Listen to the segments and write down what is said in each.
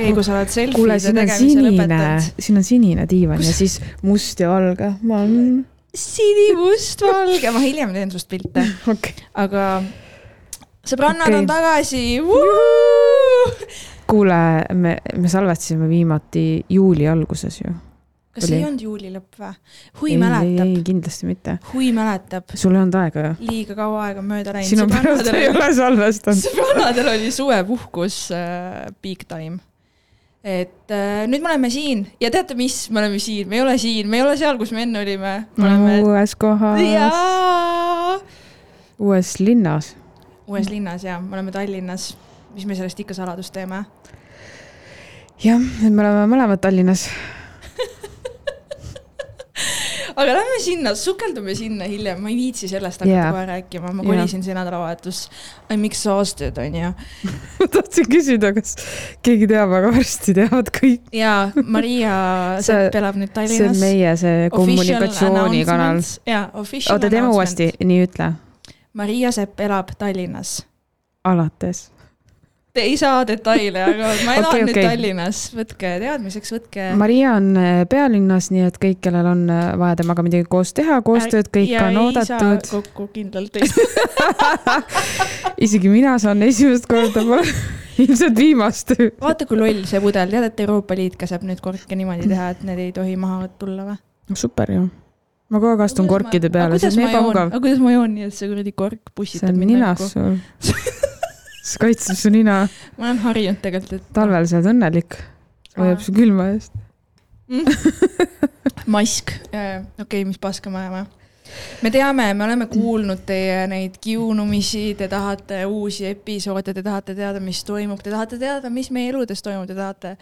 okei okay,, kui sa oled on tegemise sinine lõpetanud., siin on sinine diivan ja siis must ja valge. ma olen. sinimustvalge, ma hiljem teen sinust pilte, okei okay.. aga sõbrannad okay. on tagasi. kuule, me, me salvestasime viimati juuli alguses ju. kas Oli. ei olnud juuli lõpp või? hui ei, mäletab ei, kindlasti mitte. hui mäletab, sul ei olnud aega ju? liiga kaua aega mööda läinud. sinu pärast ei ole salvestanud. sõbrannadel oli suvepuhkus äh, big time. Et äh, nüüd me oleme siin ja teate, mis, me oleme siin, me ei ole siin, me ei ole seal, kus me enne olime. me oleme uues kohas, uues linnas. uues linnas ja me oleme Tallinnas. mis me sellest ikka saladust teeme? jah, nüüd me oleme mõlemad Tallinnas. Aga lähme sinna, sukeldume sinna hiljem, ma ei viitsi sellest hakata Jaa. kohe rääkima, ma Jaa. kolisin see nädalavahetus. I m exhausted onju. ma tahtsin küsida, kas keegi teab, aga varsti teavad kõik. ja Maria Sepp elab nüüd see on Tallinnas. meie see kommunikatsioonikanal. jaa, official oota, teeme uuesti, nii ütle. Maria Sepp elab Tallinnas. alates. Te ei saa detaile, aga ma elan Okei, okay, nüüd. Tallinnas, võtke teadmiseks, võtke. Maria on äh, pealinnas, nii et kõik, kellel on äh, vaja temaga midagi koos teha, koostööd, kõik ja on oodatud saa. kokku kindlalt ei isegi mina saan esimest korda, pole ilmselt viimast. vaata, kui loll see pudel, tead, et Euroopa Liit käseb nüüd korke niimoodi teha, et need ei tohi maha tulla või? super ju. ma kogu aeg astun korkide peale, see on ebamugav. aga kuidas ma joon nii, et see kuradi kork see pussitab on mind ninas näkku? sul. see kaitseb su nina. ma olen harjunud tegelikult, et talvel sa oled õnnelik. hoiab su külma eest. mask, okei okay,, mis paska me ajame. me teame, me oleme kuulnud teie neid kiunumisi, te tahate uusi episoode, te tahate teada, mis toimub, te tahate teada, mis meie eludes toimub, te tahate,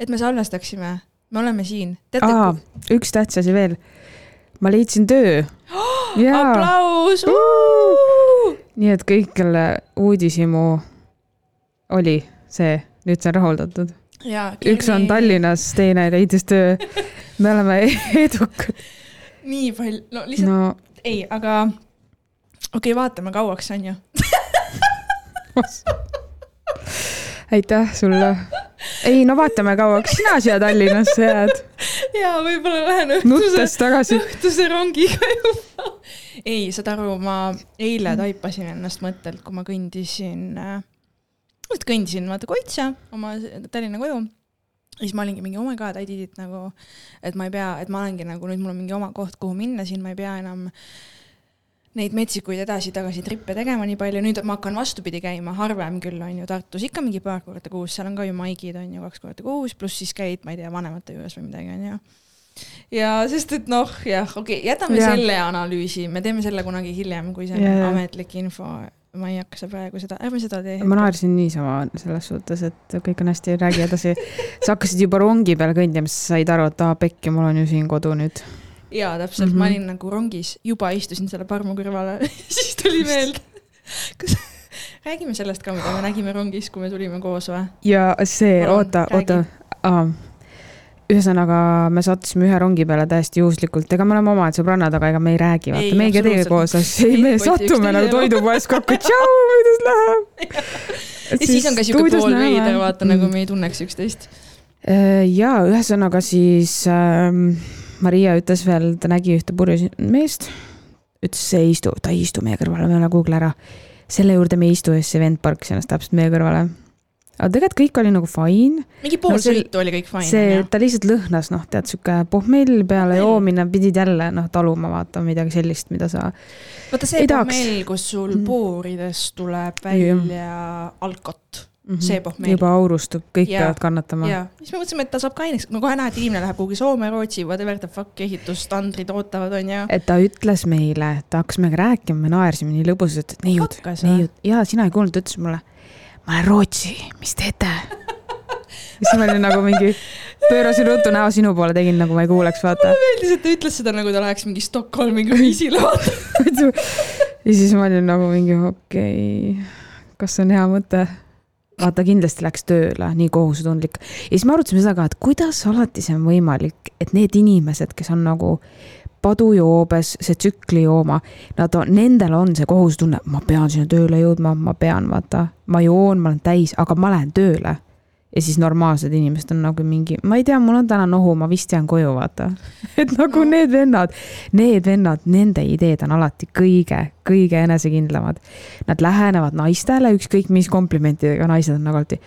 et me salvestaksime. me oleme siin. aa, üks tähtis asi veel. ma leidsin töö. jaa, aplaus. Nii et kõik, kelle uudishimu oli see, nüüd see on rahuldatud. üks on. Tallinnas, teine leidis töö. me oleme edukad. nii palju, no lihtsalt no. ei, aga okei okay,, vaatame kauaks on ju. aitäh sulle. ei no vaatame kauaks sina siia Tallinnasse jääd, ja võib-olla lähen õhtuse, õhtuse rongiga juba. ei, saad aru, ma eile taipasin ennast mõttelt, kui ma kõndisin äh,, kõndisin vaata Koitsa, oma Tallinna koju. ja siis ma olingi mingi oh my god, I did it nagu, et ma ei pea, et ma olengi nagu nüüd mul on mingi oma koht, kuhu minna, siin ma ei pea enam neid metsikuid edasi-tagasi trippe tegema nii palju, nüüd ma hakkan vastupidi käima, harvem küll on ju Tartus ikka mingi paar korda kuus, seal on ka ju maigid on ju kaks korda kuus, pluss siis käid, ma ei tea, vanemate juures või midagi on ju. Ja sest, et noh, jah, okei okay,, jätame ja. selle analüüsi, me teeme selle kunagi hiljem, kui see on Ja, ametlik info. ma ei hakka praegu seda, ärme seda tee. ma naersin niisama selles suhtes, et kõik on hästi, räägi edasi. sa hakkasid juba rongi peal kõndima, siis said aru, et aa pekki, mul on ju siin kodu nüüd. jaa, täpselt mm, Mhm. -hmm. ma olin nagu rongis, juba istusin selle parmu kõrvale, siis tuli meelde. kas, räägime sellest ka, mida me nägime rongis, kui me tulime koos või? ja see, Palun, oota, räägi. ühesõnaga, me sattusime ühe rongi peale täiesti juhuslikult, ega me oleme omad sõbrannad, aga ega me ei räägi, vaata, me ei teiega koos asju, ei me satume nagu toidupoes kokku, tšau, kuidas läheb. ja siis on ka siuke pool veider, vaata nagu me ei tunneks üksteist. ja ühesõnaga siis ähm, Maria ütles veel, ta nägi ühte purjus meest, ütles, see ei istu, ta ei istu meie kõrvale, me oleme Google ära. selle juurde me ei istu ja siis see vend parkis ennast täpselt meie kõrvale. Aga tegelikult kõik oli nagu fine, mingi pool No sõitu oli kõik fine, see, ta lihtsalt lõhnas, noh, tead, sihuke pohmell peale Pohmell. joomine, pidid jälle noh, taluma, vaata midagi sellist, mida sa. vaata see pohmell, kus sul Mhm. pooridest tuleb välja alkot. See pohmell. juba aurustub, kõik Jaa. peavad kannatama. ja siis me mõtlesime, et ta saab ka aineks, no kohe näed, et inimene läheb kuhugi Soome, Rootsi, whatever the fuck, ehitusstandrid ootavad, onju. et ta ütles meile, ta hakkas meiega rääkima, me naersime nii lõbusalt, et neiud, neiud, ja sina ei kuulnud, ta ütles mulle, ma olen Rootsi, mis teete? siis ma olin nagu mingi, pöörasin ruttu näo sinu poole, tegin nagu ma ei kuuleks, vaata. meeldis, et ta ütles seda nagu ta läheks mingi Stockholmi kruiisile, vaata. ja siis ma olin nagu mingi okei okay,, kas see on hea mõte? vaata, kindlasti läks tööle, nii kohusetundlik. ja siis me arutasime seda ka, et kuidas alati see on võimalik, et need inimesed, kes on nagu padujoobes, see tsüklijooma, nad on, nendel on see kohusetunne, ma pean sinna tööle jõudma, ma pean, vaata, ma joon, ma olen täis, aga ma lähen tööle. ja siis normaalsed inimesed on nagu mingi, ma ei tea, mul on täna nohu, ma vist jään koju, vaata. et nagu No. no. need vennad, need vennad, nende ideed on alati kõige, kõige enesekindlamad. Nad lähenevad naistele, ükskõik mis komplimentidega naised on nagu alati.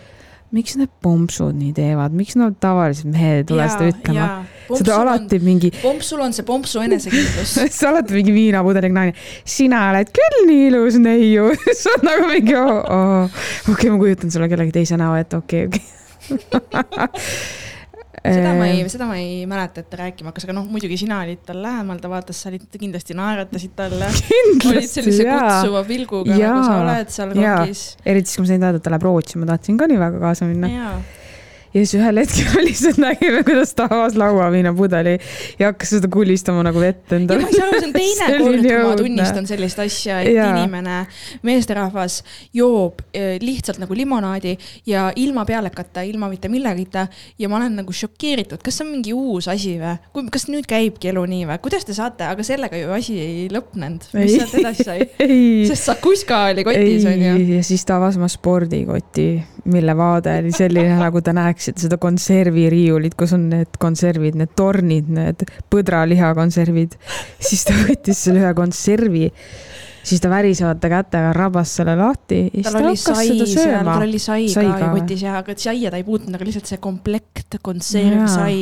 miks need pompsud nii teevad, miks nad tavalised mehed ei tule seda ütlema? Seda alati mingi, pompsul on see pompsu enesekindlus. on alati mingi viinapudeliga naine. sina oled küll nii ilus neiu. see on nagu mingi oh,, oh. okei okay,, ma kujutan sulle kellegi teise näo ette, okei, okei. seda ma ei, seda ma ei mäleta, et ta rääkima hakkas, aga noh, muidugi sina olid tal lähemal, ta vaatas, sa olid kindlasti naeratasid talle. olid sellise kutsuva pilguga, nagu sa Jaa. oled seal Jaa. rongis. eriti siis, kui ma sain teada, et ta läheb Rootsi, ma tahtsin ka nii väga kaasa minna. Ja siis ühel hetkel lihtsalt nägime, kuidas ta avas lauaviinapudeli ja hakkas seda kulistama nagu vett ja endale ma ei saa aru, see on teine kord, kui ma tunnistan sellist asja, et Jaa. inimene, meesterahvas joob eh, lihtsalt nagu limonaadi ja ilma pealekata, ilma mitte millegita ja ma olen nagu šokeeritud, kas see on mingi uus asi või? kas nüüd käibki elu nii või? kuidas te saate, aga sellega ju asi ei lõppenud. mis sealt edasi sai? sest Sakuska oli kotis, onju. ja siis ta avas oma spordikoti, mille vaade oli selline, nagu te näeksite seda konserviriiulit, kus on need konservid, need tornid, need põdralihakonservid. siis ta võttis selle ühe konservi, siis ta värisevate kätega rabas selle lahti ja siis tal ta oli hakkas sai seda sööma. tal. oli sai Sai ka kotis ja, aga saia ta ei puutunud, aga lihtsalt see komplekt konservsai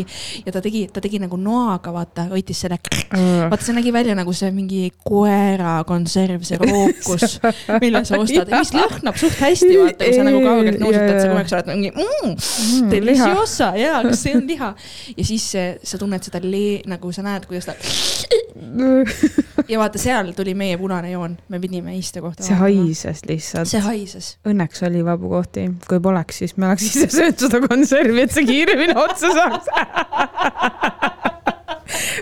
ja ta tegi, ta tegi nagu noaga, vaata, võttis selle. vaata, see nägi välja nagu see mingi koera konserv, see rookus, mille sa ostad, mis lõhnab suht hästi, vaata, kui sa nagu kaugelt nuusutad, sa kogu aeg sa oled mingi mm, deliciosa ja kas see on liha. Ja siis see, sa tunned seda lee- nagu sa näed, kuidas ta ja vaata, seal tuli meie punane joon, me pidime istekohta. see. haises lihtsalt. see haises. Õnneks oli vabu kohti, kui poleks, siis me oleks ise söönud seda konservi, et see kiiremini otsa saaks.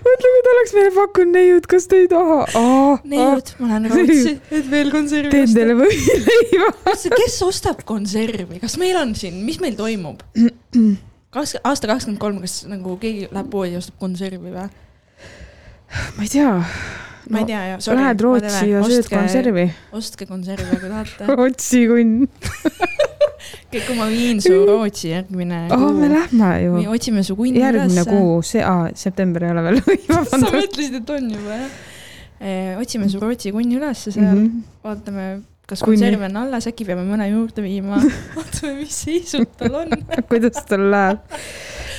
mõtle, kui ta oleks meile pakkunud neiud, kas te ei taha oh,? Neiud, ma lähen Rootsi, et veel konservi teen osta teile võileiva. kes, ostab konservi, kas meil on siin, mis meil toimub? kas aasta kakskümmend kolm, kas nagu keegi läheb poodi ja ostab konservi või? Ma ei tea. ma ei tea ja. Lähed Rootsi ja sööd konservi. ostke konservi, kui tahate. Rootsi kunn. kõik, kui ma viin su Rootsi järgmine oh, me lähme ju me. otsime su kunni järgmine ülesse. kuu, see, aa, september ei ole veel. sa mõtlesid, et on juba jah? otsime su Rootsi kunni ülesse seal mm, -hmm. vaatame, kas Kunni. konserv on alles, äkki peame mõne juurde viima, vaatame, mis seisud tal on. kuidas tal läheb.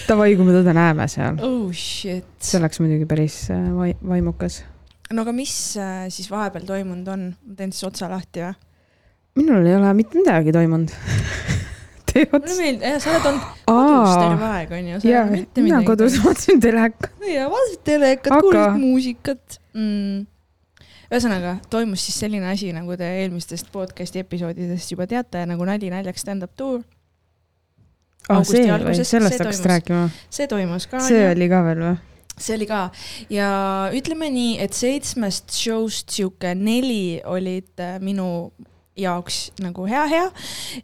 Davai, kui me teda näeme seal. oh see oleks muidugi päris äh, vai-, vaimukas. no aga mis äh, siis vahepeal toimunud on? ma teen siis otsa lahti või? minul ei ole mitte midagi toimunud. tee mulle ots. meeldib, sa oled olnud kodus terve aeg, onju. ja, mina kodus. vaatasin telekat. ja vaatasid telekat, Aga- kuulasid muusikat mm.. ühesõnaga, toimus siis selline asi, nagu te eelmistest podcast'i episoodidest juba teate, nagu Nali naljaks stand-up tuur. Augusti see või, sellest hakkasid rääkima. see toimus ka. see oli ka veel või? see oli ka ja ütleme nii, et seitsmest show'st sihuke neli olid äh, minu jaoks nagu hea-hea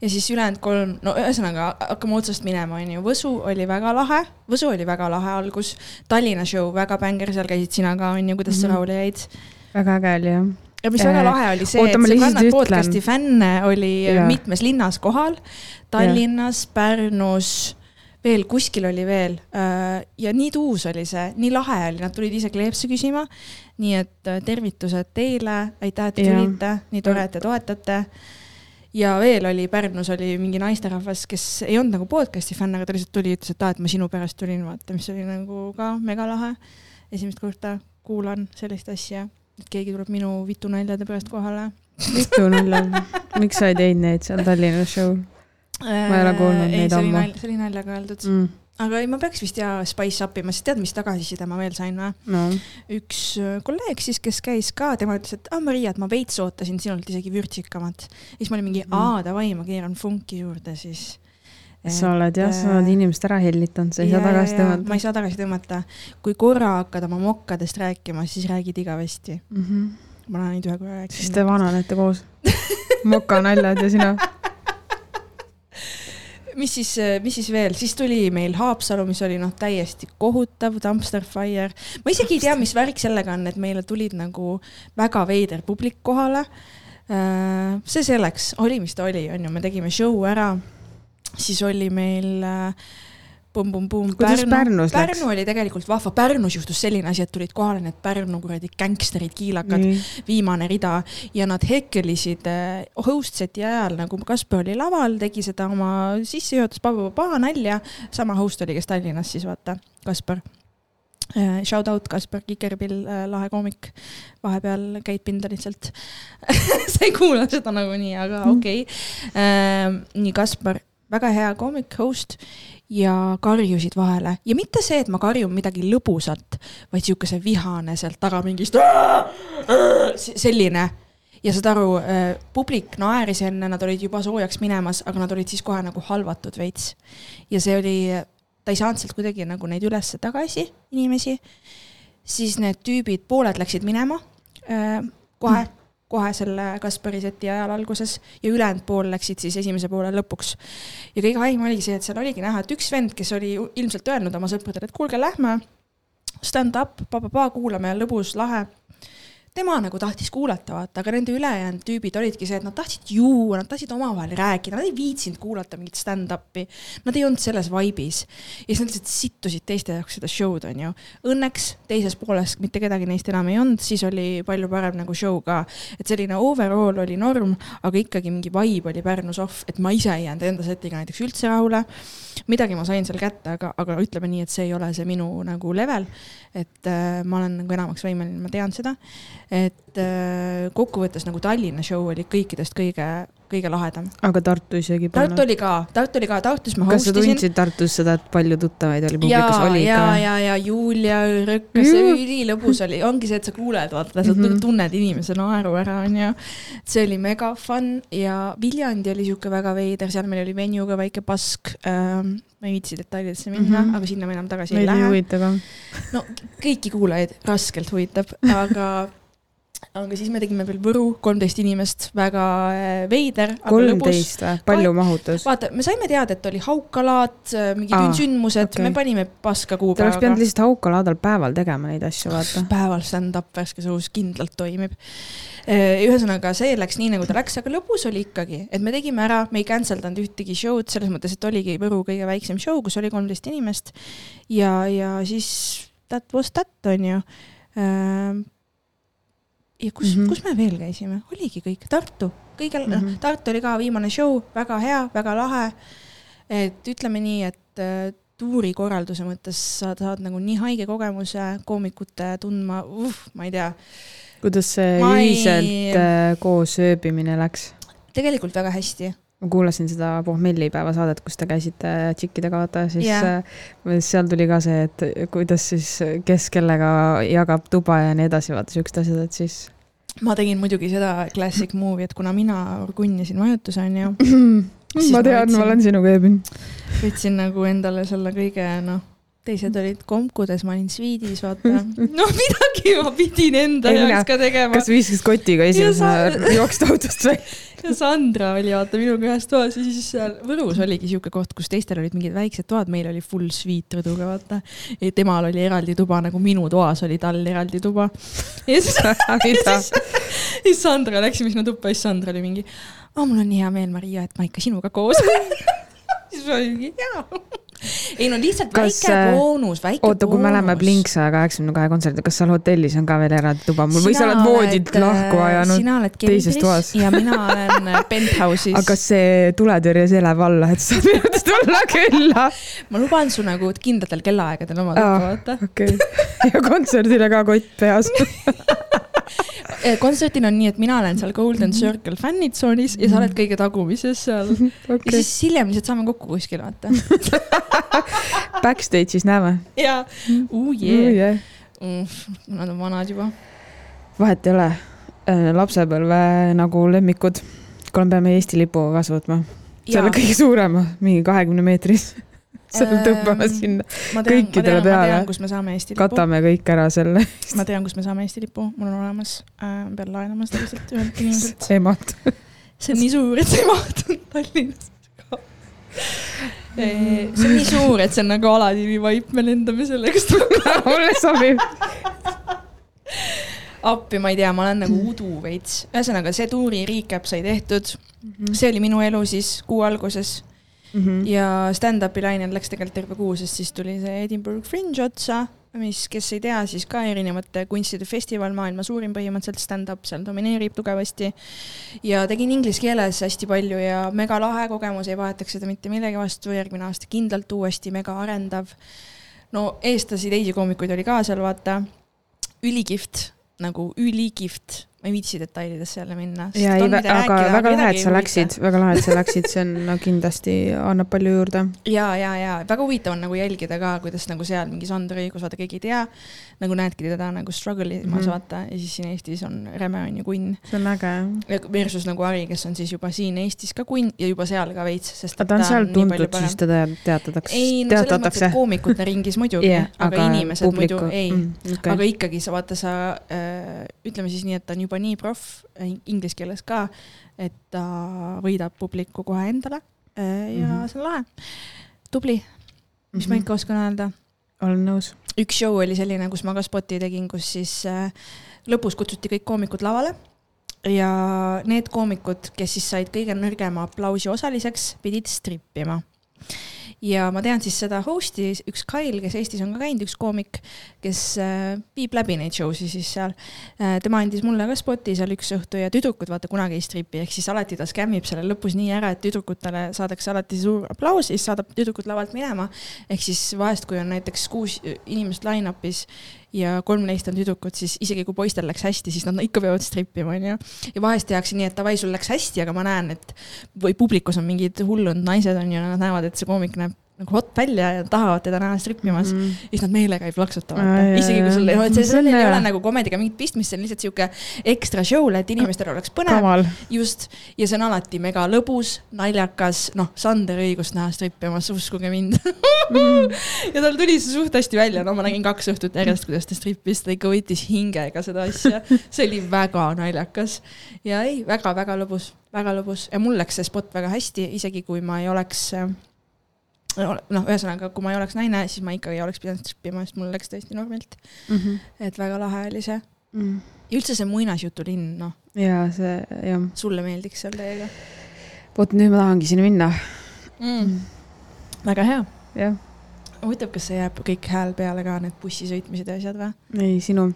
ja siis ülejäänud kolm, no ühesõnaga hakkame otsast minema, onju. Võsu oli väga lahe, Võsu oli väga lahe algus, Tallinna show väga bänger, seal käisid sina ka, onju, kuidas sa Mhm. rahule jäid? väga äge oli jah. Ja mis väga Eh, lahe oli see, et sõbrannad podcast'i fänne oli Jaa. mitmes linnas kohal, Tallinnas, Pärnus, veel kuskil oli veel. Äh, ja nii tuus oli see, nii lahe oli, nad tulid ise kleepse küsima. nii et äh, tervitused teile, aitäh, et te tulite, nii tore, et te toetate. Ja veel oli Pärnus oli mingi naisterahvas, kes ei olnud nagu podcast'i fänn, aga ta lihtsalt tuli, ütles, et aa, et ma sinu pärast tulin, vaata, mis oli nagu ka megalahe. esimest korda kuulan sellist asja, et keegi tuleb minu vitunaljade pärast kohale. mitu nalja, miks sa ei teinud neid seal Tallinna show ma ei ole kuulnud neid ammu. see oli naljaga öeldud mm., mm.? aga ei, ma peaks vist ja spice up ima, sest tead, mis tagasiside ma veel sain või? no üks äh, kolleeg siis, kes käis ka, tema ütles, et aa Maria, et ma veits ootasin sinult isegi vürtsikamat. siis ma olin mingi, Mhm. aa davai, ma keeran funki juurde siis. Sa oled jah, sa oled inimest ära hellitanud, sa ei saa tagasi ma tõmmata ei saa tagasi tõmmata. kui korra hakkad oma mokkadest rääkima, siis räägid igavesti. mm. -hmm. ma olen ainult ühe korra rääkinud. siis te vananete koos. mokanaljad ja sina. mis siis, mis siis veel, siis tuli meil Haapsalu, mis oli noh, täiesti kohutav, dumpster fire. ma isegi ei tea, mis värk sellega on, et meile tulid nagu väga veider publik kohale. see selleks, oli mis ta oli, on ju, me tegime show ära. Siis oli meil äh, pumm-pumm-pumm Kuidas Pärnus läks? Pärnu oli tegelikult vahva, Pärnus juhtus selline asi, et tulid kohale need Pärnu kuradi gängsterid, kiilakad, viimane rida. Ja nad hekkelisid äh, host set'i ajal nagu Kaspar oli laval, tegi seda oma sissejuhatust, nalja, sama host oli, kes Tallinnas siis vaata, Kaspar äh, Shout out Kaspar Kikerpill, lahe koomik. vahepeal käid pinda lihtsalt sa ei kuula seda nagunii, aga Mhm. okei. Okay.. nii Kaspar, väga hea koomik, host ja karjusid vahele. Ja mitte see, et ma karjun midagi lõbusat, vaid siukese vihane sealt taga mingist selline. Ja saad aru, publik naeris enne, nad olid juba soojaks minemas, aga nad olid siis kohe nagu halvatud veits. ja see oli, ta ei saanud sealt kuidagi nagu neid üles tagasi, inimesi. siis need tüübid, pooled läksid minema kohe. mm kohe selle Kaspari seti ajal alguses ja ülejäänud pool läksid siis esimese poole lõpuks. ja kõige haigem oligi see, et seal oligi näha, et üks vend, kes oli ilmselt öelnud oma sõpradele, et kuulge, lähme, stand up, pa-pa-pa, kuulame, lõbus, lahe tema nagu tahtis kuulata, vaata, aga nende ülejäänud tüübid olidki see, et nad tahtsid juua, nad tahtsid omavahel rääkida, nad ei viitsinud kuulata mingit stand-up'i. Nad ei olnud selles vibe'is. ja siis nad lihtsalt sittusid teiste jaoks seda show'd, onju. Õnneks teises pooles mitte kedagi neist enam ei olnud, siis oli palju parem nagu show ka. et selline overall oli norm, aga ikkagi mingi vibe oli Pärnus off, et ma ise ei jäänud enda setiga näiteks üldse rahule. midagi ma sain seal kätte, aga, aga ütleme nii, et see ei ole see minu nagu level. et äh, ma olen nagu enamaks võimeline, ma tean seda et äh, kokkuvõttes nagu Tallinna show oli kõikidest kõige, kõige lahedam. aga Tartu isegi polnud? Tartu oli ka, Tartu oli ka, Tartus ma kas sa tundsid Tartus seda, et palju tuttavaid oli publikus, oli ja, ka? ja, ja Julia Rõkkas, see ülilõbus oli, ongi see, et sa kuuled, vaata, sa mm -hmm. tunned inimese naeru ära, onju. see oli mega fun ja Viljandi oli sihuke väga veider, seal meil oli venuga väike pask ähm, ma ei viitsi detailidesse minna mm, -hmm. aga sinna me enam tagasi Meid ei lähe. no kõiki kuulajaid raskelt huvitab, aga aga siis me tegime veel Võru, kolmteist inimest, väga äh, veider. kolmteist või, palju mahutas? vaata, me saime teada, et oli Haukalaat, äh, mingid Aa, sündmused okay., me panime paska kuupäevaga. Te oleks pidanud lihtsalt Haukalaadal päeval tegema neid asju, vaata. päeval stand-up värskes õhus kindlalt toimib. Äh, ühesõnaga, see läks nii, nagu ta läks, aga lõpus oli ikkagi, et me tegime ära, me ei cancel danud ühtegi show'd, selles mõttes, et oligi Võru kõige väiksem show, kus oli kolmteist inimest. ja, ja siis that was that, on ju ja kus mm, -hmm. kus me veel käisime, oligi kõik Tartu, kõigil mm, -hmm. Tartu oli ka viimane show, väga hea, väga lahe. et ütleme nii, et äh, tuurikorralduse mõttes sa saad nagu nii haige kogemuse koomikute tundma, ma ei tea. kuidas see ma ühiselt ei... Äh, koos ööbimine läks? tegelikult väga hästi ma kuulasin seda pohmellipäeva saadet, kus te käisite tšikkidega, vaata, siis yeah. seal tuli ka see, et kuidas siis, kes kellega jagab tuba ja nii edasi, vaata siuksed asjad, et siis. ma tegin muidugi seda classic movie, et kuna mina orgunnisin majutuse, onju. ma tean, ma olen sinuga ööbinud. võtsin nagu endale selle kõige, noh teised olid komkudes, ma olin sviidis, vaata. no midagi ma pidin enda jaoks ka tegema. kas viskasid kotiga esimesena jooksid autost välja? ja Sandra oli vaata minuga ühes toas ja siis seal Võrus oligi siuke koht, kus teistel olid mingid väiksed toad, meil oli full suite rõduga, vaata. temal oli eraldi tuba, nagu minu toas oli tal eraldi tuba. ja siis, ja siis, siis Sandra, läksime sinna tuppa ja siis Sandra oli mingi, aa, mul on nii hea meel, Maria, et ma ikka sinuga koos siis ma olingi, jaa ei no lihtsalt kas, väike äh, boonus, väike oota, kui me läheme Blinksa kaheksakümne kahe kontserdile, kas seal hotellis on ka veel eraldi tuba mul või sa oled voodilt lahku äh, ajanud teises toas? ja mina olen äh, penthouse'is. aga kas see tuletõrje seleb alla, et sa pead tulla külla? ma luban su nagu kindlatel kellaaegadel oma tuppa, vaata. okei, ja kontserdile ka kott peas kontserdil on nii, et mina olen seal Golden Circle fännitsoonis ja sa oled kõige tagumises seal. Okay.. ja siis hiljem lihtsalt saame kokku kuskil, vaata. Backstage'is näeme. jaa, uh yeah. Mm, nad on vanad juba. vahet ei ole, äh, lapsepõlve nagu lemmikud, kuule, me peame Eesti lipu kaasa võtma. selle kõige suurema, mingi kahekümne meetris selle tõmbame sinna tean, kõikidele tean, peale. katame kõik ära selle. ma tean, kus me saame Eesti lipu, mul on olemas äh,, pean laenama seda lihtsalt ühelt inimeselt. mahtu. see on nii suur, et see ei mahtu Tallinnas ka. see on nii suur, et see on nagu Aladini vaip, me lendame sellega mulle sobib appi, ma ei tea, ma olen nagu udu veits. ühesõnaga, see tuuri recap sai tehtud. -hmm. see oli minu elu siis kuu alguses Mhm. ja stand-up'i lainel läks tegelikult terve kuu, sest siis tuli see Edinburgh Fringe otsa, mis, kes ei tea, siis ka erinevate kunstide festival, maailma suurim põhimõtteliselt stand-up, seal domineerib tugevasti. ja tegin inglise keeles hästi palju ja mega lahe kogemus, ei vahetaks seda mitte millegi vastu, järgmine aasta kindlalt uuesti mega arendav. no eestlasi, teisi koomikuid oli ka seal, vaata. ülikihvt, nagu ülikihvt, ma ei viitsi detailidesse jälle minna. ja ei, aga väga lahe, et sa läksid, väga lahe, et sa läksid, see on no, kindlasti annab palju juurde. ja, ja, ja väga huvitav on nagu jälgida ka, kuidas nagu seal mingi Sander Õigus, vaata keegi ei tea, nagu näedki teda nagu struggle'i imas mm. -hmm. vaata ja siis siin Eestis on Räme on ju kunn. see on äge. Versus nagu Ari, kes on siis juba siin Eestis ka kunn ja juba seal ka veits, sest aga ta on seal tuntud, siis teda teatatakse, ei, no selles mõttes, et. koomikute ringis muidugi Jah, yeah,, aga, aga inimesed publiku. muidu ei mm,. okay. Okay. aga ikkagi sa vaata, sa äh, ütleme siis nii, et ta on juba nii proff äh, inglise keeles ka, et ta võidab publiku kohe endale äh, ja mm Mhm. -hmm. see on lahe. tubli, mis mm -hmm. ma ikka oskan öelda. olen nõus. üks show oli selline, kus ma ka spoti tegin, kus siis äh, lõpus kutsuti kõik koomikud lavale ja need koomikud, kes siis said kõige nõrgema aplausi osaliseks, pidid strippima. Ja ma tean siis seda host'i, üks Kail, kes Eestis on ka käinud, üks koomik, kes äh, viib läbi neid show si siis seal äh,. tema andis mulle ka spoti seal üks õhtu ja tüdrukud vaata kunagi ei stripi, ehk siis alati ta skämmib selle lõpus nii ära, et tüdrukutele saadakse alati suur aplaus, siis saadab tüdrukud lavalt minema. ehk siis vahest, kui on näiteks kuus inimest line-up'is ja kolm neist on tüdrukud, siis isegi kui poistel läks hästi, siis nad ikka peavad strippima, onju. ja vahest tehakse nii, et davai, sul läks hästi, aga ma näen, et või publikus on mingid hullunud naised onju, nad näevad, et see koomik näeb nagu hot välja ja tahavad teda näha strippimas mm. -hmm. siis nad meelega ei plaksuta, Aa, vaata. isegi kui sul, See on sellel ei ole nagu komediga mingit pistmist, see on lihtsalt sihuke ekstra show'le, et inimestel oleks põnev. just, ja see on alati mega lõbus, naljakas, noh, Sander õigust näha strippimas, uskuge mind. ja tal tuli see suht hästi välja, no ma nägin kaks õhtut järjest, kuidas ta strippis, ta ikka võttis hingega seda asja. see oli väga naljakas ja ei väga,, väga-väga lõbus, väga lõbus ja mul läks see spot väga hästi, isegi kui ma ei oleks äh, noh, ühesõnaga, kui ma ei oleks naine, siis ma ikkagi oleks pidanud strippima, sest mul läks tõesti normilt, Mhm. et väga lahe oli see. ja üldse see muinasjutulinn, noh, ja see, jah. sulle meeldiks seal täiega vot nüüd ma tahangi sinna minna. mm.. väga hea. jah, huvitav, kas see jääb kõik hääl peale ka, need bussi sõitmised ja asjad või? ei sinu,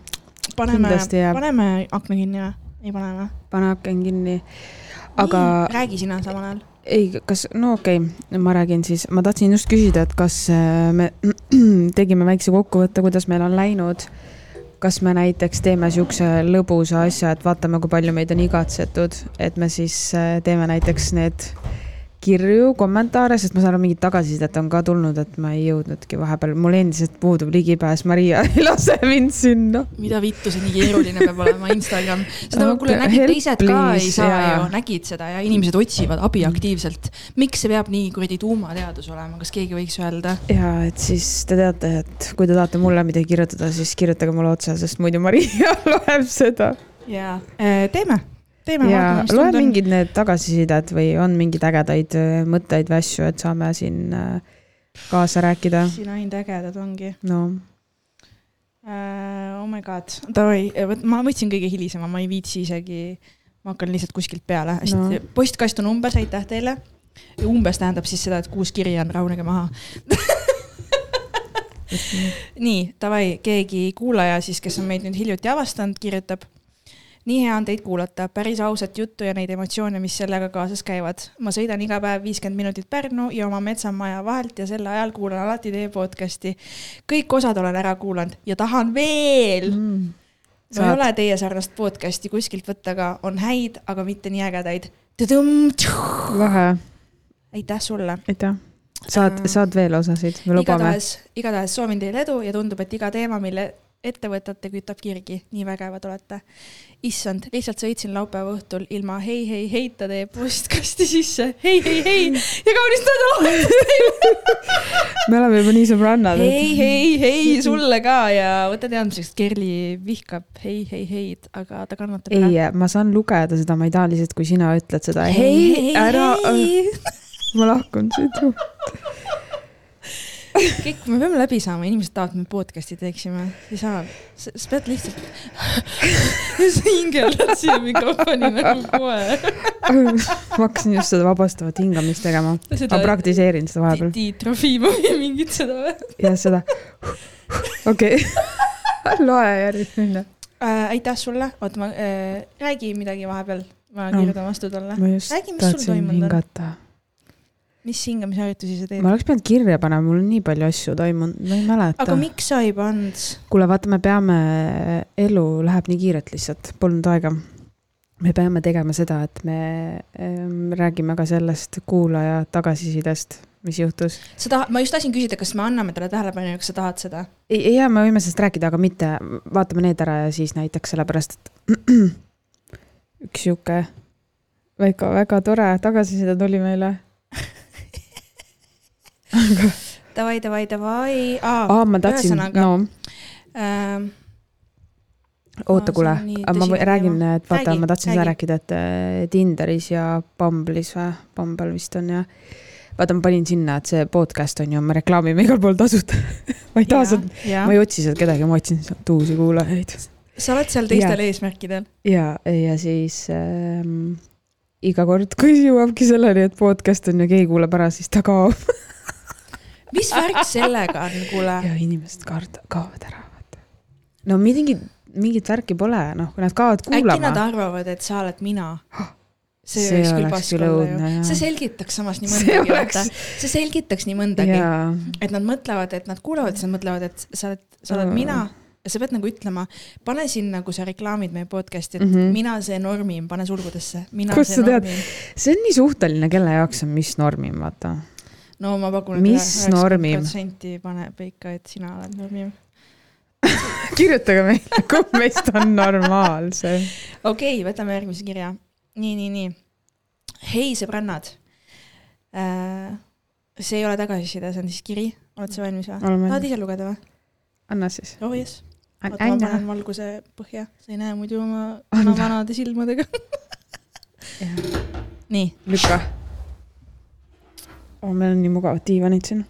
paneme, paneme akna kinni või? ei pane või? pane aken kinni. aga räägi sina samal ajal. ei, kas, no okei okay,, ma räägin siis, ma tahtsin just küsida, et kas äh, me tegime väikse kokkuvõtte, kuidas meil on läinud. kas me näiteks teeme siukse lõbusa asja, et vaatame, kui palju meid on igatsetud, et me siis äh, teeme näiteks need kirju, kommentaare, sest ma saan aru, mingit tagasisidet on ka tulnud, et ma ei jõudnudki vahepeal, mul endiselt puudub ligipääs, Maria ei lase mind sinna. mida vittu see nii keeruline peab olema, Instagram. seda Okay, kuule, nägid teised ka ei please, saa jaa. ju, nägid seda ja inimesed otsivad abi aktiivselt. miks see peab nii kuradi tuumateadus olema, kas keegi võiks öelda? ja et siis te teate, et kui te tahate mulle midagi kirjutada, siis kirjutage mulle otse, sest muidu Maria loeb seda. jaa, teeme, teeme. ja loe mingid need tagasisidet või on mingeid ägedaid äh, mõtteid või asju, et saame siin äh, kaasa rääkida. siin ainult ägedad ongi no uh,. Oh my god, davai, ma võtsin kõige hilisema, ma ei viitsi isegi, ma hakkan lihtsalt kuskilt peale, hästi No. postkast on umbes, aitäh teile. umbes tähendab siis seda, et kuus kirja on, rahunege maha. nii, davai, keegi kuulaja siis, kes on meid nüüd hiljuti avastanud, kirjutab. Nii hea on teid kuulata, päris ausat juttu ja neid emotsioone, mis sellega kaasas käivad. ma sõidan iga päev viiskümmend minutit Pärnu ja oma metsamaja vahelt ja sel ajal kuulan alati teie podcast'i. kõik osad olen ära kuulanud ja tahan veel mm.. no ei ole teie sarnast podcast'i kuskilt võtta ka, on häid, aga mitte nii ägedaid. lahe, aitäh sulle. aitäh. saad, saad veel osasid, me lubame. igatahes, igatahes soovin teile edu ja tundub, et iga teema, mille ette võtate, kütab kirgi, nii vägevad olete. issand, lihtsalt sõitsin laupäeva õhtul ilma hei, hei, heita teie postkasti sisse, hei, hei, hei ja kaunist nädalavahetust teile. me oleme juba nii sõbrannad. hei, hei, hei sulle ka ja võta teadmiseks, Kerli vihkab hei, hei, heid, aga ta kannatab ei, ma saan lugeda seda, ma ei taha lihtsalt, kui sina ütled seda. hei, ära, ma lahkun siit. kõik, me peame läbi saama, inimesed tahavad, et me podcast'i teeksime, ei saa, sa pead lihtsalt, sa hingeldad siia mikrofoni nagu koer. ma hakkasin just seda vabastavat hingamist tegema, ma praktiseerin seda vahepeal Tiit Trofimovi mingit seda või ja seda. okei, loe järgmine. äh,? aitäh sulle, oota ma äh,, räägi midagi vahepeal, ma No. kirjutan vastu talle. ma just Räägi, mis sul tahtsin hingata. Mis hingamisharjutusi sa teed ma? oleks pidanud kirja panema, mul on nii palju asju toimunud, ma ei mäleta aga. miks sa ei pannud? kuule, vaata, me peame, elu läheb nii kiirelt lihtsalt, polnud aega. me peame tegema seda, et me ähm, räägime ka sellest kuulaja tagasisidest, mis juhtus. sa tahad, ma just tahtsin küsida, kas me anname talle tähelepanu ja kas sa tahad seda? ja me võime sellest rääkida, aga mitte, vaatame need ära ja siis näiteks sellepärast, et üks sihuke väga, väga tore tagasiside tuli meile. Davai, davai, davai. aa, ma tahtsin, no. ähm, oota, kuule. ma räägin, et vaata, ma tahtsin seda rääkida, et äh, Tinderis ja Bumble'is või, Bumble vist on ja vaata, ma panin sinna, et see podcast on ju, me reklaamime igal pool tasuta. ma ei taha sealt, ma ei otsi sealt kedagi, ma otsin sealt uusi kuulajaid. sa oled seal teistel eesmärkidel. ja, ja siis ähm, iga kord, kui jõuabki selleni, et podcast on ja keegi kuulab ära, siis ta kaob mis värk sellega on, kuule? ja inimesed kaard-, kaovad ära, vaata. no mingit, mingit värki pole, noh, kui nad kaovad äkki nad kuulama. arvavad, et sa oled mina? see See võiks küll oleks pask küll olla õudne, ju jah.. see selgitaks samas nii mõndagi, vaata. see selgitaks nii mõndagi. et nad mõtlevad, et nad kuulavad, siis nad mõtlevad, et sa oled, sa oled Mm. mina ja sa pead nagu ütlema, pane sinna, kui sa reklaamid meie podcast'i, et mm -hmm. mina see normim, pane sulgudesse, mina Kust see sa tead? normim. see on nii suhteline, kelle jaoks on mis normim, vaata. No ma pakun, Mis normim? protsenti paneb ikka, et sina oled normim. kirjutage meile, kumb meist on normaalsem. okei okay,, võtame järgmise kirja. nii, nii, nii. hei, sõbrannad. see ei ole tagasiside, see on siis kiri, oled sa valmis või? tahad, ise lugeda või? anna siis. oh jess. oota, ma panen valguse põhja, sa ei näe muidu oma vana vanade silmadega. nii, lükka. oh, meil on nii mugavad diivanid siin.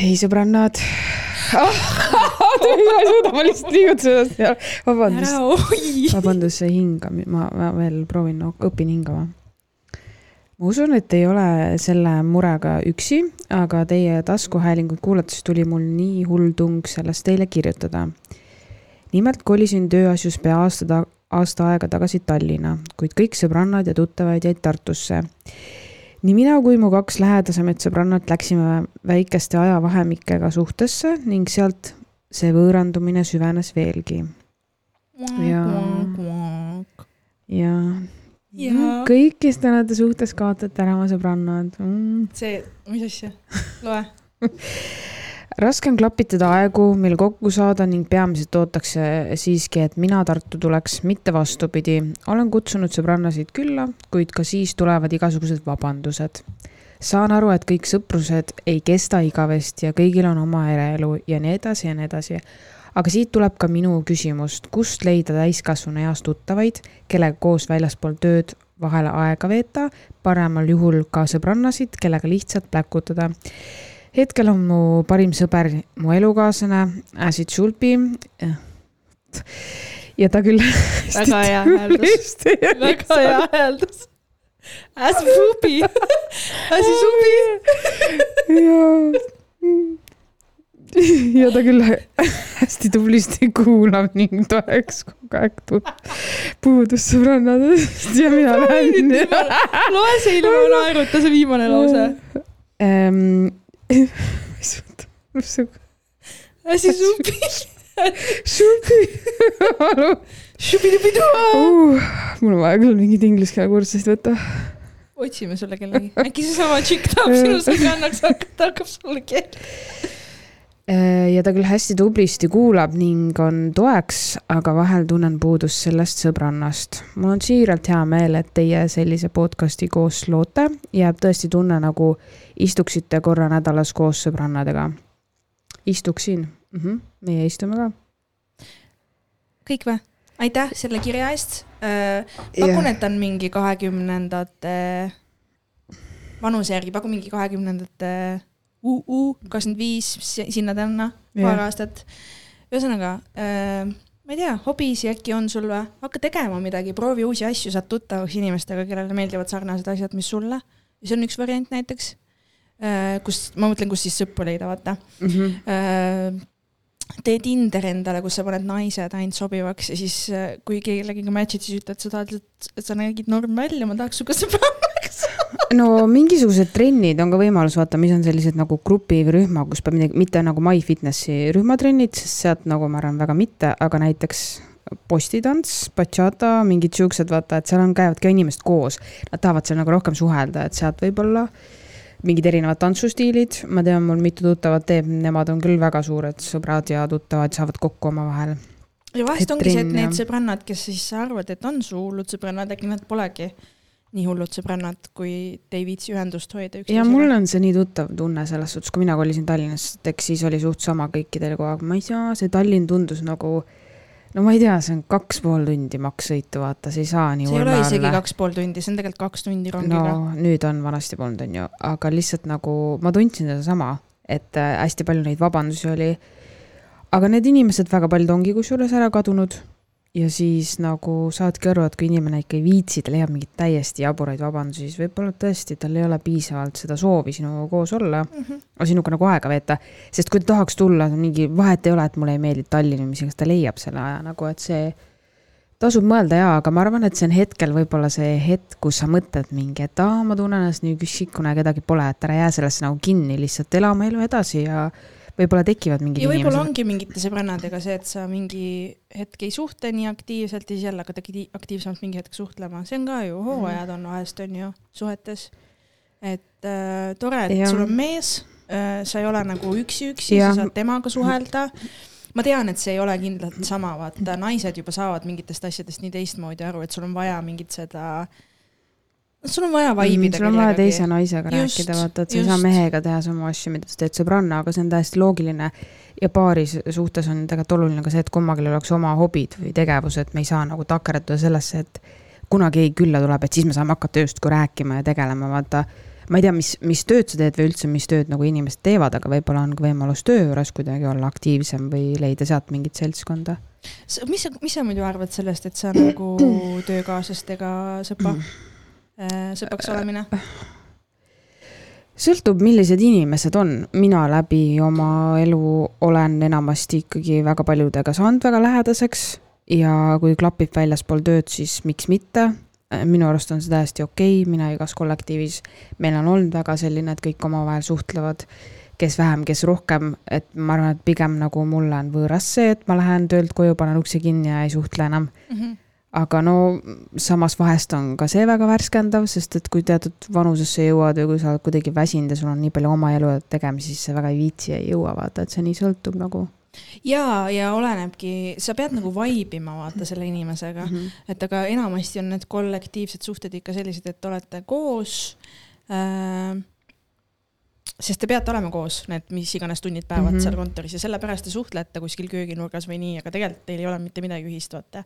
hei, sõbrannad ma ei suuda, ma lihtsalt liigutasin ennast. vabandust, vabandust, see hingam-, ma, ma veel proovin no,, õpin hingama. ma usun, et ei ole selle murega üksi, aga teie taskuhäälinguid kuulates tuli mul nii hull tung sellest teile kirjutada. nimelt kolisin tööasjus pea aasta ta-, aasta aega tagasi Tallinna, kuid kõik sõbrannad ja tuttavad jäid Tartusse nii mina kui mu kaks lähedasemat sõbrannat läksime väikeste ajavahemikega suhtesse ning sealt see võõrandumine süvenes veelgi. Jaa. ja Jaa. kõik, kes te olete suhtes, kaotate ära oma sõbrannad mm.. see, mis asja? loe. raske on klapitada aegu, mil kokku saada ning peamiselt ootakse siiski, et mina Tartu tuleks, mitte vastupidi. olen kutsunud sõbrannasid külla, kuid ka siis tulevad igasugused vabandused. saan aru, et kõik sõprused ei kesta igavesti ja kõigil on oma äreelu ja nii edasi ja nii edasi. aga siit tuleb ka minu küsimust, kust leida täiskasvanu eas tuttavaid, kellega koos väljaspool tööd vahele aega veeta, paremal juhul ka sõbrannasid, kellega lihtsalt pläkutada hetkel on mu parim sõber mu elukaaslane Acid Sulpi. ja ta küll. väga hea hääldus. väga hea hääldus. As pupi. asi supi. ja, ta küll hästi tublisti kuulab ning toeks kogu aeg puudus sõbrannadest ja mina lähen. loe see ilma naeruta, see viimane lause. Asi supi. Sulpi. Šubidubiduaa. uh, mul on vaja küll mingit inglise keele kursust võtta. otsime sulle kellegi, äkki seesama tšikk tahab sinu sõbrannaks hakata, hakkab sulle keel. Äh, ja ta küll hästi tublisti kuulab ning on toeks, aga vahel tunnen puudust sellest sõbrannast. mul on siiralt hea meel, et teie sellise podcast'i koos loote. jääb tõesti tunne, nagu istuksite korra nädalas koos sõbrannadega. istuksin mm, -hmm. meie istume ka. kõik või? aitäh selle kirja eest. pakun, et on mingi kahekümnendate vanuse järgi, pakun mingi kahekümnendate UU kakskümmend viis, sinna-tänna, Jah. paar aastat. ühesõnaga äh, ma ei tea, hobisi äkki on sul või, hakka tegema midagi, proovi uusi asju, saad tuttavaks inimestega, kellele meeldivad sarnased asjad, mis sulle. see on üks variant näiteks, kus, ma mõtlen, kus siis sõpru leida, vaata mm. -hmm. tee Tinder endale, kus sa paned naised ainult sobivaks ja siis äh, kui kellegiga match'id, siis ütled, sa tahad, et sa nägid norm välja, ma tahaks sinuga sõbrannaks. no mingisugused trennid on ka võimalus vaata, mis on sellised nagu grupi või rühma, kus peab midagi, mitte nagu MyFitnessi rühmatrennid, sest sealt nagu ma arvan väga mitte, aga näiteks postitants, bachata, mingid siuksed, vaata, et seal on, käivad ka inimesed koos. Nad tahavad seal nagu rohkem suhelda, et sealt võib-olla mingid erinevad tantsustiilid, ma tean, mul mitu tuttavat teeb, nemad on küll väga suured sõbrad ja tuttavad, saavad kokku omavahel. ja vahest ongi see, et need sõbrannad, kes siis sa arvad, et on su hullud sõbrannad, äkki nad polegi nii hullud sõbrannad, kui te ei viitsi ühendust hoida ja mul on see nii tuttav tunne selles suhtes, kui mina kolisin Tallinnasse, et eks siis oli suht sama kõikidel kogu aeg, ma ei saa, see Tallinn tundus nagu no ma ei tea, see on kaks pool tundi maks sõitu, vaata, see ei saa nii see ei ole isegi olla. kaks pool tundi, see on tegelikult kaks tundi rongiga. No nüüd on, vanasti polnud, on ju, aga lihtsalt nagu ma tundsin sedasama, et äh, hästi palju neid vabandusi oli. aga need inimesed, väga paljud ongi kusjuures ära kadunud ja siis nagu saadki aru, et kui inimene ikka ei viitsi, ta leiab mingeid täiesti jaburaid vabandusi, siis võib-olla tõesti tal ei ole piisavalt seda soovi sinuga koos olla, mm. -hmm. sinuga nagu aega veeta. sest kui ta tahaks tulla, mingi vahet ei ole, et mulle ei meeldi Tallinn või mis iganes, ta leiab selle aja nagu, et see tasub mõelda jaa, aga ma arvan, et see on hetkel võib-olla see hetk, kus sa mõtled mingi, et aa, ma tunnen ennast nii üksikuna ja kedagi pole, et ära jää sellesse nagu kinni, lihtsalt ela oma elu edasi ja võib-olla tekivad mingid ja võib-olla ongi mingite sõbrannadega see, et sa mingi hetk ei suhtle nii aktiivselt ja siis jälle hakkad akti- aktiivsemalt mingi hetk suhtlema, see on ka ju, hooajad on vahest on ju suhetes. et äh, tore, et Jah. sul on mees äh,, sa ei ole nagu üksi-üksi, sa saad temaga suhelda. ma tean, et see ei ole kindlalt sama, vaata naised juba saavad mingitest asjadest nii teistmoodi aru, et sul on vaja mingit seda, sul on vaja vaibida Mm, sul on vaja teise naisega Just, rääkida, vaata, et sa ei saa mehega teha samu asju, mida sa teed sõbrannaga, see on täiesti loogiline. ja paari suhtes on tegelikult oluline ka see, et kummalgi oleks oma hobid või tegevused, me ei saa nagu takerduda sellesse, et kuna keegi külla tuleb, et siis me saame hakata justkui rääkima ja tegelema, vaata. ma ei tea, mis, mis tööd sa teed või üldse, mis tööd nagu inimesed teevad, aga võib-olla on ka võimalus töö juures kuidagi olla aktiivsem või leida sealt mingit seltskonda. mis mis sa muidu arvad sellest, et sa nagu töökaaslastega sõpa, sõbraks olemine? sõltub, millised inimesed on, mina läbi oma elu olen enamasti ikkagi väga paljudega saanud väga lähedaseks ja kui klapib väljaspool tööd, siis miks mitte. minu arust on see täiesti okei okay., mina igas kollektiivis, meil on olnud väga selline, et kõik omavahel suhtlevad, kes vähem, kes rohkem, et ma arvan, et pigem nagu mulle on võõras see, et ma lähen töölt koju, panen ukse kinni ja ei suhtle enam aga no samas vahest on ka see väga värskendav, sest et kui teatud vanusesse jõuad või kui sa oled kuidagi väsinud ja sul on nii palju oma elu tegemisi, siis sa väga ei viitsi ja ei jõua vaata, et see nii sõltub nagu ja, ja olenebki, sa pead nagu vaibima vaata selle inimesega, mm. -hmm. et aga enamasti on need kollektiivsed suhted ikka sellised, et olete koos äh,. Sest te peate olema koos need mis iganes tunnid päevad mm. -hmm. seal kontoris ja sellepärast te suhtlete kuskil kööginurgas või nii, aga tegelikult teil ei ole mitte midagi ühist, vaata.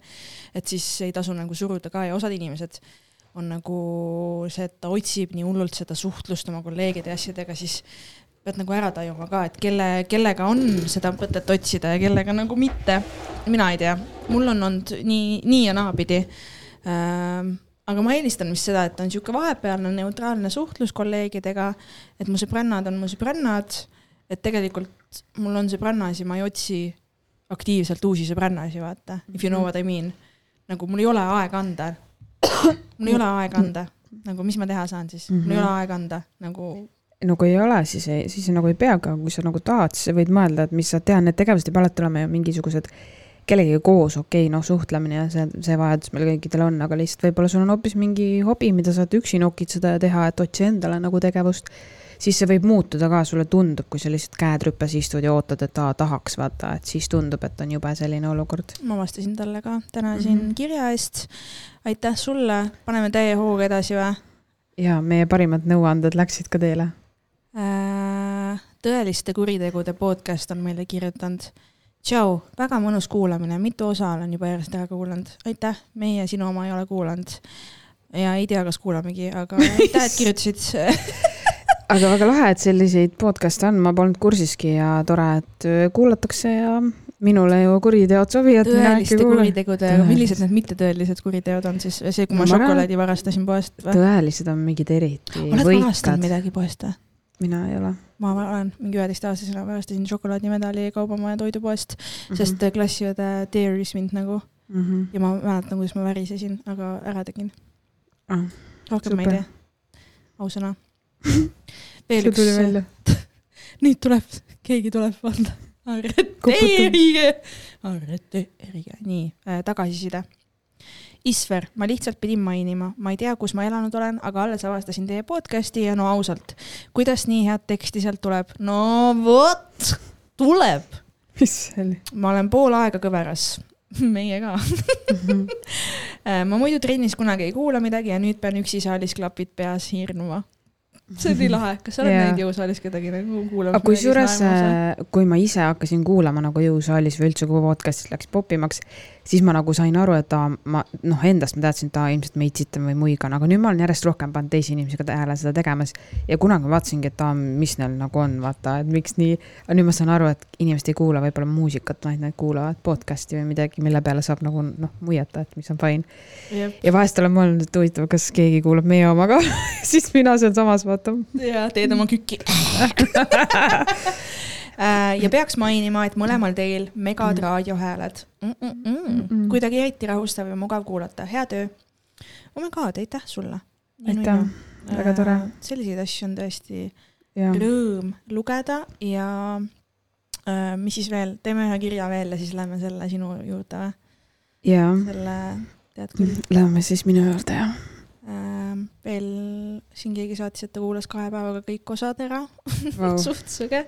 et siis ei tasu nagu suruda ka ja osad inimesed on nagu see, et ta otsib nii hullult seda suhtlust oma kolleegide ja asjadega, siis pead nagu ära tajuma ka, et kelle, kellega on seda mõtet otsida ja kellega nagu mitte. mina ei tea, mul on olnud nii, nii ja naapidi ähm,. Aga ma eelistan vist seda, et on niisugune vahepealne neutraalne suhtlus kolleegidega, et mu sõbrannad on mu sõbrannad, et tegelikult mul on sõbrannasi, ma ei otsi aktiivselt uusi sõbrannasi, vaata, if you know what I mean. nagu mul ei ole aega anda. mul ei ole aega anda, nagu mis ma teha saan siis, mul ei ole aega anda, nagu no kui ei ole, siis ei, siis nagu ei peagi, aga kui sa nagu tahad, siis sa võid mõelda, et mis sa tead, need tegevused ei pea alati olema ju mingisugused kellegagi koos, okei okay,, noh, suhtlemine ja see, see vajadus meil kõikidel on, aga lihtsalt võib-olla sul on hoopis mingi hobi, mida saad üksi nokitseda ja teha, et otsi endale nagu tegevust, siis see võib muutuda ka, sulle tundub, kui sa lihtsalt käed rüpes istud ja ootad, et aa, tahaks vaata, et siis tundub, et on jube selline olukord. ma vastasin talle ka täna siin mm. -hmm. kirja eest. aitäh sulle, paneme täie hooga edasi või? ja meie parimad nõuanded läksid ka teele. Äh, tõeliste kuritegude podcast on meile kirjutanud. tšau, väga mõnus kuulamine, mitu osa olen juba järjest ära kuulanud, aitäh, meie sinu oma ei ole kuulanud. ja ei tea, kas kuulamegi, aga aitäh, et kirjutasid. aga väga lahe, et selliseid podcast'e on, ma polnud kursiski ja tore, et öö, kuulatakse ja minule ju kuriteod sobivad. tõeliste kuritegudega, Tõelised. millised need mittetõelised kuriteod on siis, see, kui ma ma šokolaadi varastasin poest tõelised on mingid eriti oled varastanud midagi poest või? mina ei ole ma olen mingi üheteistaastasena varastasin šokolaadimedali Kaubamaja toidupoest, mm. -hmm. sest klassiõde teeris mind nagu mm. -hmm. ja ma mäletan, kuidas ma värisesin, aga ära tegin. Ah, rohkem ma ei super. tee, ausõna. veel üks nüüd tuleb, keegi tuleb, vaata. arreteerige, arreteerige, nii äh,, tagasiside. Isver, ma lihtsalt pidin mainima, ma ei tea, kus ma elanud olen, aga alles avastasin teie podcast'i ja no ausalt, kuidas nii head teksti sealt tuleb? no vot, tuleb. mis see oli? ma olen pool aega kõveras, meie ka. Äh, ma muidu trennis kunagi ei kuula midagi ja nüüd pean üksi saalis klapid peas hirnuma. See nii lahe, kas sa oled näinud jõusaalis kedagi nagu kuulamas? kusjuures, kui ma ise hakkasin kuulama nagu jõusaalis või üldse, kui podcast'is läks popimaks, siis ma nagu sain aru, et aa, ma noh, endast ma teadsin, et aa, ilmselt ma itsitan või muigan, aga nüüd ma olen järjest rohkem pannud teisi inimesi ka tähele seda tegemas. ja kunagi ma vaatasingi, et aa, mis neil nagu on, vaata, et miks nii. aga nüüd ma saan aru, et inimesed ei kuula võib-olla muusikat, vaid nad kuulavad podcast'i või midagi, mille peale saab nagu noh, muiata, et mis on fine. ja vahest olen mõelnud, et huvitav, kas keegi kuulab meie oma ka, siis mina sealsamas vaatan. ja teed oma kükki. ja peaks mainima, et mõlemal teil megad raadiohääled mm. -mm -mm. kuidagi eriti rahustav ja mugav kuulata, hea töö. oh my god, aitäh sulle. Aitäh. väga tore.. selliseid asju on tõesti ja, rõõm lugeda ja äh, mis siis veel, teeme ühe kirja veel ja siis lähme selle sinu juurde või? ja selle, tead küll lähme siis minu juurde ja. äh,, veel siin keegi saatis, et ta kuulas kahe päevaga kõik osad ära Vau. suht sõge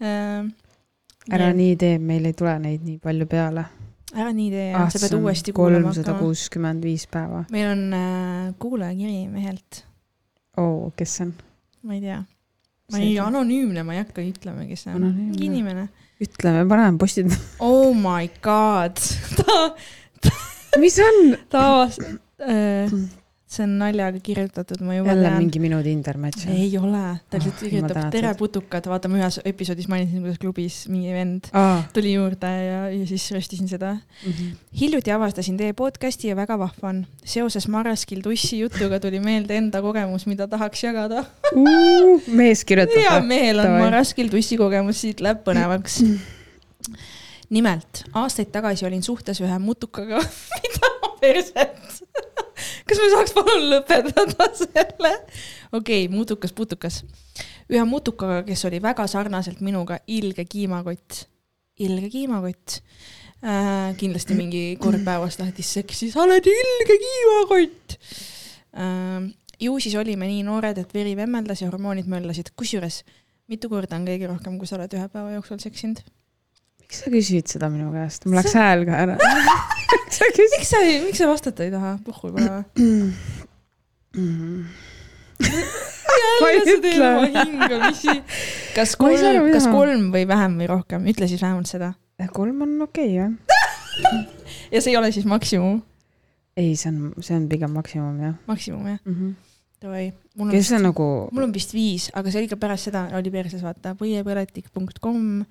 äh,. ära nii tee, meil ei tule neid nii palju peale. ära nii tee ja sa pead uuesti kuulama Ah, kolmsada hakkama. kuuskümmend viis päeva. meil on äh, kuulajakiri mehelt, oo, kes see on? ma ei tea. ma ei, anonüümne, ma ei hakka ütlema, kes see on. Mingi inimene. ütleme, paneme postid. Oh my god, ta, mis on? ta avast- äh,, see on naljaga kirjutatud, ma juba jälle tean. mingi minu Tinder match. ei ole, ta lihtsalt Oh, kirjutab jumal tere putukad, vaata ma ühes episoodis mainisin, kuidas klubis mingi vend aa. tuli juurde ja, ja siis röstisin seda. hiljuti avastasin teie podcast'i ja väga vahva on. seoses Maraskil tussi jutuga tuli meelde enda kogemus, mida tahaks jagada. mees kirjutab või? meel on. Maraskil tussi kogemus, siit läheb põnevaks. nimelt aastaid tagasi olin suhtes ühe mutukaga, mida perset. Kas me saaks palun lõpetada selle? okei okay,, mutukas, putukas. ühe mutukaga, kes oli väga sarnaselt minuga ilge kiimakott, ilge kiimakott äh,. kindlasti mingi kord päevas tahtis seksi, sa oled ilge kiimakott äh,. ju siis olime nii noored, et veri vemmeldas ja hormoonid möllasid, kusjuures mitu korda on kõige rohkem, kui sa oled ühe päeva jooksul seksinud? Miks sa küsid seda minu käest? mul läks hääl ka ära. sa küsid. miks sa, miks sa vastata ei taha? puhku pole või? Ma ei ütle. kas kolm, kas kolm või vähem või rohkem, ütle siis vähemalt seda. kolm on okei okay, jah. ja see ei ole siis maksimum, ei, see on, see on pigem maksimum jah maksimum jah, mm. -hmm. davai. mul on kes see, nagu, mul on vist viis, aga see oli ikka pärast seda, oli perses vaata, põiepõletik.com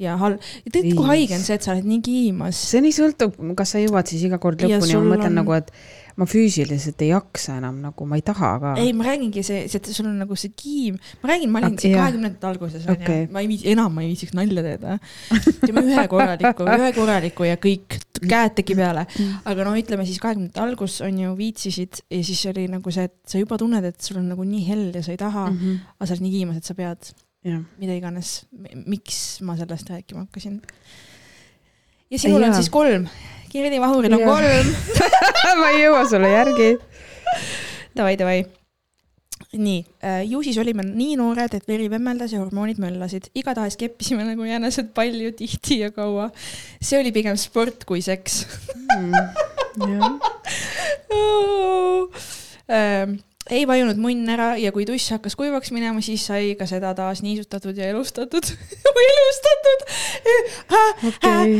ja hal-, ja tead, kui haige on see, et sa oled nii kiimas. see nii sõltub, kas sa jõuad siis iga kord lõpuni ma mõtlen on- nagu, et ma füüsiliselt ei jaksa enam nagu, ma ei taha ka. ei, ma räägingi see, see, et sul on nagu see kiim, ma räägin, ma olin Aga- jah. kahekümnendate alguses Okei. ma ei viitsi, enam ma ei viitsiks nalja teha. teeme ühe korraliku, ühe korraliku ja kõik, käed teki peale. aga no ütleme siis kahekümnendate algus on ju viitsisid ja siis oli nagu see, et sa juba tunned, et sul on nagu nii hell ja sa ei taha mm, -hmm. aga sa oled nii kiimas, et sa pead mida iganes, miks ma sellest rääkima hakkasin. ja sinul Ei, on siis kolm, Kirdi Vahuril on kolm. ma ei jõua sulle järgi. Davai, davai. nii, ju siis olime nii noored, et veri vemmeldas ja hormoonid möllasid, igatahes keppisime nagu jänesed palju, tihti ja kaua. see oli pigem sport kui seks ähm,. Ei vajunud munn ära ja kui tuss hakkas kuivaks minema, siis sai ka seda taas niisutatud ja elustatud. elustatud. Okei.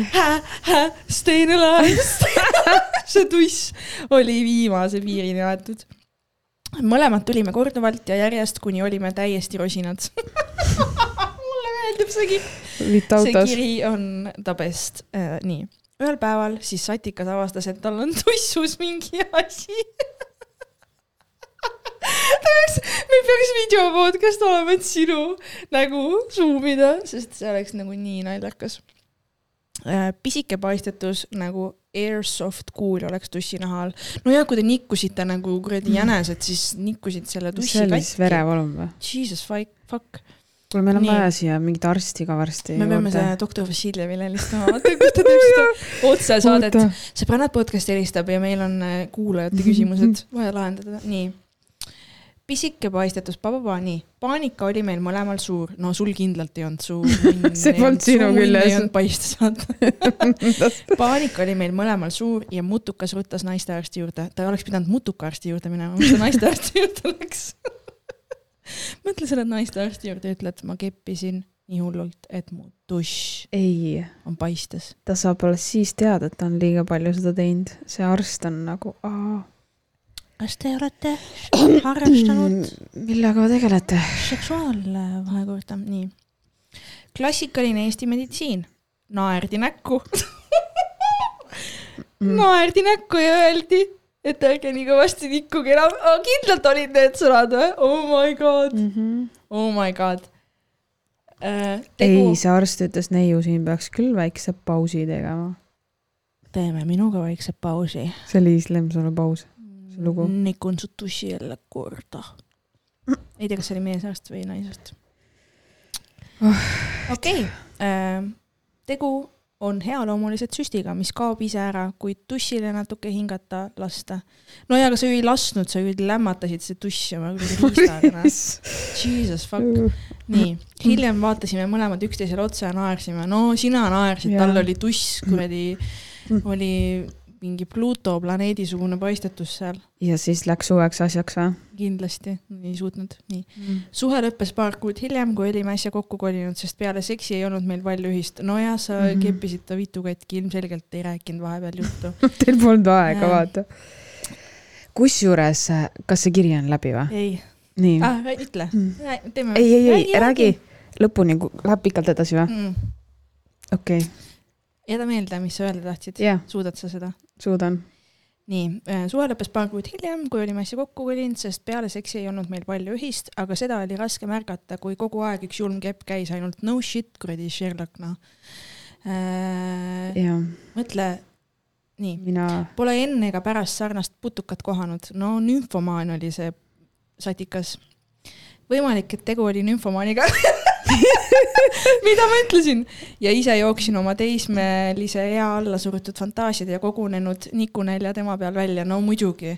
Stayin alive. see tuss oli viimase piirini aetud. mõlemad tulime korduvalt ja järjest, kuni olime täiesti rosinad mulle meeldib see kiri see kiri on the best äh,. nii, ühel päeval siis Satikas avastas, et tal on tussus mingi asi. ta peaks, meil peaks video podcast olema, et sinu nägu suumida, sest see oleks nagu nii naljakas äh,. pisike paistetus nagu airsoft kuul oleks tussi naha all. no ja kui te nikkusite nagu kuradi jänesed, siis nikkusid selle tussi see oli siis katki. verevalum või? Jesus fuck, kuule, meil on vaja siia mingit arsti ka varsti me peame selle doktor Vassiljevile helistama, vaata kus ta teeb seda otsesaadet. sõbrannad podcast helistab ja meil on äh, kuulajate küsimused vaja lahendada, nii. Pisike paistetus, pababa, nii. paanika oli meil mõlemal suur, no sul kindlalt ei olnud suur. See polnud sinu küljes. paistes, vaata. paanika oli meil mõlemal suur ja mutukas ruttas naistearsti juurde. ta oleks pidanud mutukaarsti juurde minema, miks ta naistearsti juurde läks? mõtle selle naistearsti juurde, ütle, et ma keppisin nii hullult, et mu dušš ei, on paistes. ta saab alles siis teada, et ta on liiga palju seda teinud. see arst on nagu, kas te olete harrastanud millega tegelete? seksuaalvahekorda, nii. klassikaline Eesti meditsiin, naerdi näkku Mm. naerdi näkku ja öeldi, et ärge nii kõvasti nikkuge enam. kindlalt olid need sõnad või? Oh my god, -hmm. oh my god äh,. ei see arst ütles, neiu, siin peaks küll väikse pausi tegema. teeme minuga väikse pausi. see oli Liis Lemsalu paus. See lugu. nikun su tussi jälle korda. ei tea, kas see oli meesarst või naisarst. okei, tegu on healoomuliselt süstiga, mis kaob ise ära, kuid tussile natuke hingata lasta. no ja aga sa ju ei lasknud, sa ju lämmatasid see tuss oma riistaga. Jesus fuck. nii, hiljem vaatasime mõlemad üksteisele otsa ja naersime. no sina naersid, Jaa. tal oli tuss kuradi, oli mingi Pluto planeedisugune paistetus seal. ja siis läks uueks asjaks või? kindlasti, ei suutnud, nii. suhe lõppes paar kuud hiljem, kui olime äsja kokku kolinud, sest peale seksi ei olnud meil palju ühist. nojah, sa mm. -hmm. keppisid ta vitu katki, ilmselgelt ei rääkinud vahepeal juttu. Teil polnud aega, vaata. kusjuures, kas see kiri on läbi või? ei nii. ah,, ütle Mm., teeme. ei, ei, ei, räägi. lõpuni, läheb pikalt edasi või? mm.. okei, jäta meelde, mis sa öelda tahtsid jah, suudad sa seda? suudan. nii, suhe lõppes paar kuud hiljem, kui olime äsja kokku kolinud, sest peale seksi ei olnud meil palju ühist, aga seda oli raske märgata, kui kogu aeg üks julm kepp käis ainult no shit, kuradi Sherlock, noh äh,. mõtle, nii, mina, pole enne ega pärast sarnast putukat kohanud, no nümfomaan oli see satikas. võimalik, et tegu oli nümfomaaniga. mida ma ütlesin ja ise jooksin oma teismelise ea alla surutud fantaasiad ja kogunenud nikunälja tema peal välja, no muidugi.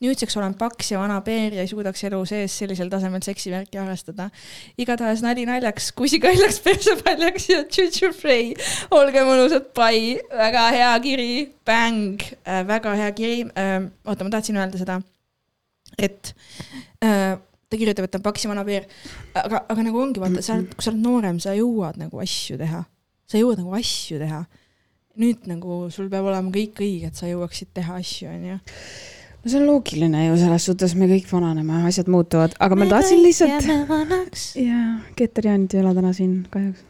nüüdseks olen paks ja vana peer ja ei suudaks elu sees sellisel tasemel seksivärki harrastada. igatahes nali naljaks, kusikaljaks, persepaljaks ja tšutšufrei. olge mõnusad, pai, väga hea kiri, bäng äh,, väga hea kiri äh,. oota, ma tahtsin öelda seda, et äh, ta kirjutab, et ta on paks ja vana peer, aga, aga nagu ongi, vaata, sa oled, kui sa oled noorem, sa jõuad nagu asju teha, sa jõuad nagu asju teha. nüüd nagu sul peab olema kõik õige, et sa jõuaksid teha asju, onju. no see on loogiline ju, selles suhtes me kõik vananeme, asjad muutuvad, aga ma tahtsin lihtsalt, jaa, Keter Jaanit ei ole täna siin kahjuks.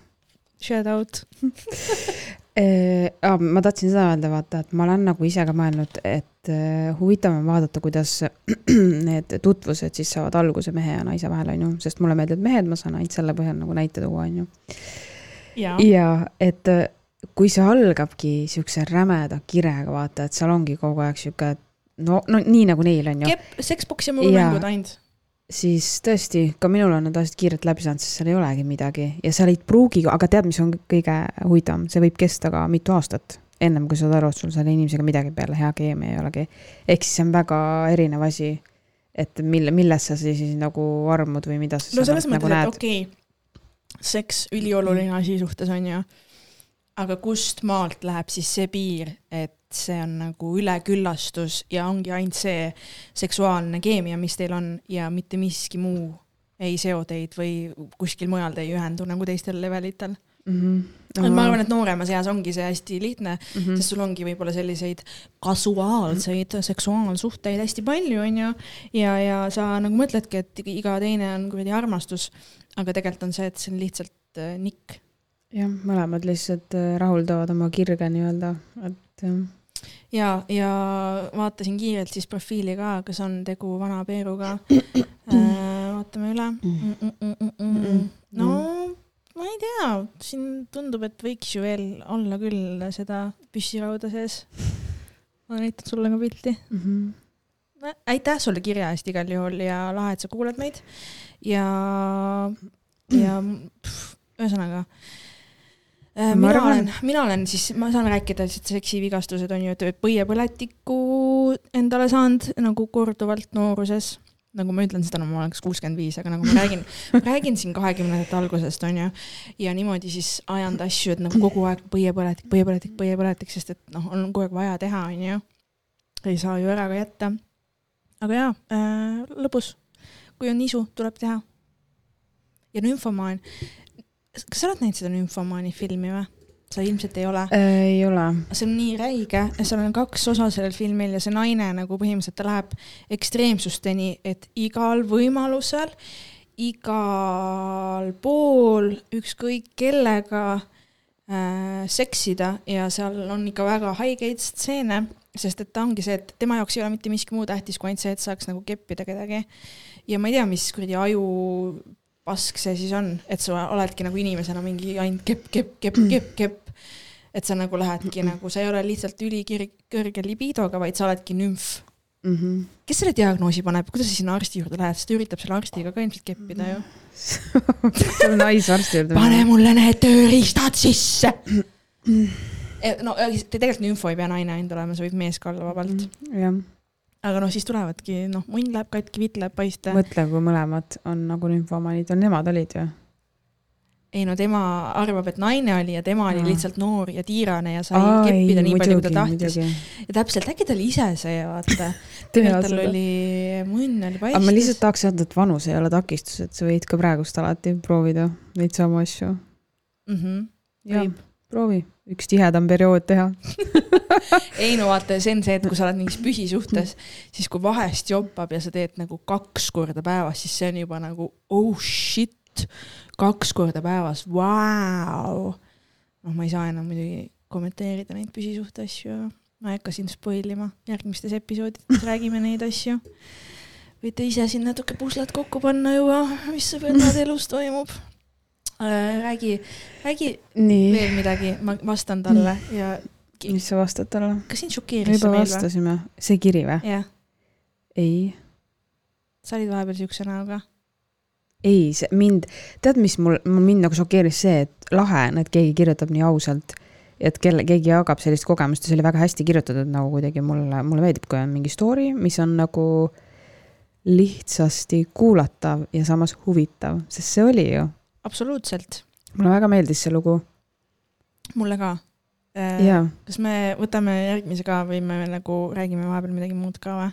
Shout out. Ah, ma tahtsin seda öelda, vaata, et ma olen nagu ise ka mõelnud, et eh, huvitav on vaadata, kuidas need tutvused siis saavad alguse mehe ja naise vahel, on ju, sest mulle meeldivad mehed, ma saan ainult selle põhjal nagu näite tuua, on ju. ja et eh, kui see algabki siukse rämeda kirega, vaata, et seal ongi kogu aeg sihuke, no, no nii nagu neil on ju, kepp, seksboks ja murmängud ainult. Siis tõesti ka minul on need asjad kiirelt läbi saanud, sest seal ei olegi midagi ja seal ei pruugi, aga tead, mis on kõige huvitavam, see võib kesta ka mitu aastat, ennem kui saad aru, et sul selle inimesega midagi peale hea keemia ei olegi. ehk siis see on väga erinev asi, et mille, milles sa siis, siis nagu armud või mida sa no selles nagu mõttes, et näed. okei okay,, seks ülioluline asi suhtes on ju, aga kust maalt läheb siis see piir, et see on nagu üleküllastus ja ongi ainult see seksuaalne keemia, mis teil on ja mitte miski muu ei seo teid või kuskil mujal te ei ühendu nagu teistel levelitel mm. -hmm. no, ma arvan, et nooremas eas ongi see hästi lihtne mm. -hmm. sest sul ongi võib-olla selliseid kasuaalseid seksuaalsuhteid hästi palju, onju. ja, ja sa nagu mõtledki, et iga teine on kuradi armastus, aga tegelikult on see, et see on lihtsalt äh, nikk. jah, mõlemad lihtsalt äh, rahuldavad oma kirge nii-öelda, et jah. Ja, ja vaatasin kiirelt siis profiili ka, kas on tegu vana Peeruga äh,. vaatame üle mm. -mm -mm -mm -mm. no ma ei tea, siin tundub, et võiks ju veel olla küll seda püssirauda sees. ma näitan sulle ka pilti mm. -hmm. aitäh sulle kirja eest igal juhul ja lahe, et sa kuulad meid. ja, ja pff, ühesõnaga äh, mina arvan- olen, mina olen siis, ma saan rääkida lihtsalt seksivigastused on ju, et põiepõletikku endale saanud nagu korduvalt nooruses. nagu ma ütlen seda, no ma olen kas kuuskümmend viis, aga nagu ma räägin, räägin siin kahekümnendate algusest on ju. ja niimoodi siis ajanud asju, et nagu kogu aeg põiepõletik, põiepõletik, põiepõletik, sest et noh, on kogu aeg vaja teha, on ju. ei saa ju ära ka jätta. aga jaa äh,, lõbus. kui on nisu, tuleb teha. ja nümfomaan. Kas sa oled näinud seda nümfomaani filmi või? sa ilmselt ei ole. Äh, ei ole. see on nii räige, seal on kaks osa sellel filmil ja see naine nagu põhimõtteliselt ta läheb ekstreemsusteni, et igal võimalusel, igal pool, ükskõik kellega äh, seksida ja seal on ikka väga haigeid stseene, sest et ta ongi see, et tema jaoks ei ole mitte miski muu tähtis kui ainult see, et saaks nagu keppida kedagi. ja ma ei tea, mis kuradi aju pask see siis on, et sa oledki nagu inimesena mingi ainult kepp, kepp, kepp, kepp, kepp. et sa nagu lähedki nagu, sa ei ole lihtsalt ülikir-, kõrge libidoga, vaid sa oledki nümf. mm. -hmm. kes selle diagnoosi paneb, kuidas sa sinna arsti juurde lähed, sest ta üritab selle arstiga ka ilmselt keppida ju. tuleb naisarsti juurde. pane mulle need tööriistad sisse. no tegelikult nümfo ei pea naine ainult olema, see võib mees ka olla vabalt. jah, aga noh, siis tulevadki, noh, munn läheb katki, vitt läheb paista. mõtle, kui mõlemad on nagu nümfomaanid, nemad olid ju. ei no tema arvab, et naine oli ja tema oli lihtsalt noor ja tiirane ja sai Aa, keppida nii palju, kui ta tahtis. muidugi. ja täpselt, äkki ta oli ise see, vaata. Tal oli, munn oli paistis. ma lihtsalt tahaks öelda, et vanus ei ole takistus, et sa võid ka praegust alati proovida neid samu asju. mm. -hmm. jah proovi, üks tihedam periood teha. ei no vaata, see on see, et kui sa oled mingis püsisuhtes, siis kui vahest joppab ja sa teed nagu kaks korda päevas, siis see on juba nagu oh shit, kaks korda päevas, vau. noh, ma ei saa enam muidugi kommenteerida neid püsisuhte asju, ma ei hakka siin spoil ima, järgmistes episoodides räägime neid asju. võite ise siin natuke pusled kokku panna juba, mis sõbrannade elus toimub. räägi, räägi nii, veel midagi, ma vastan talle ja mis sa vastad talle? kas sind šokeeris see meil või? vastasime, see kiri või? jah, ei, sa olid vahepeal siukse näoga. ei, see mind, tead, mis mul, mind nagu šokeeris see, et lahe on, et keegi kirjutab nii ausalt. et kelle, keegi jagab sellist kogemust ja see oli väga hästi kirjutatud nagu kuidagi mulle, mulle meeldib, kui on mingi story, mis on nagu lihtsasti kuulatav ja samas huvitav, sest see oli ju. absoluutselt, mulle väga meeldis see lugu. mulle ka. jaa, kas me võtame järgmise ka või me nagu räägime vahepeal midagi muud ka või?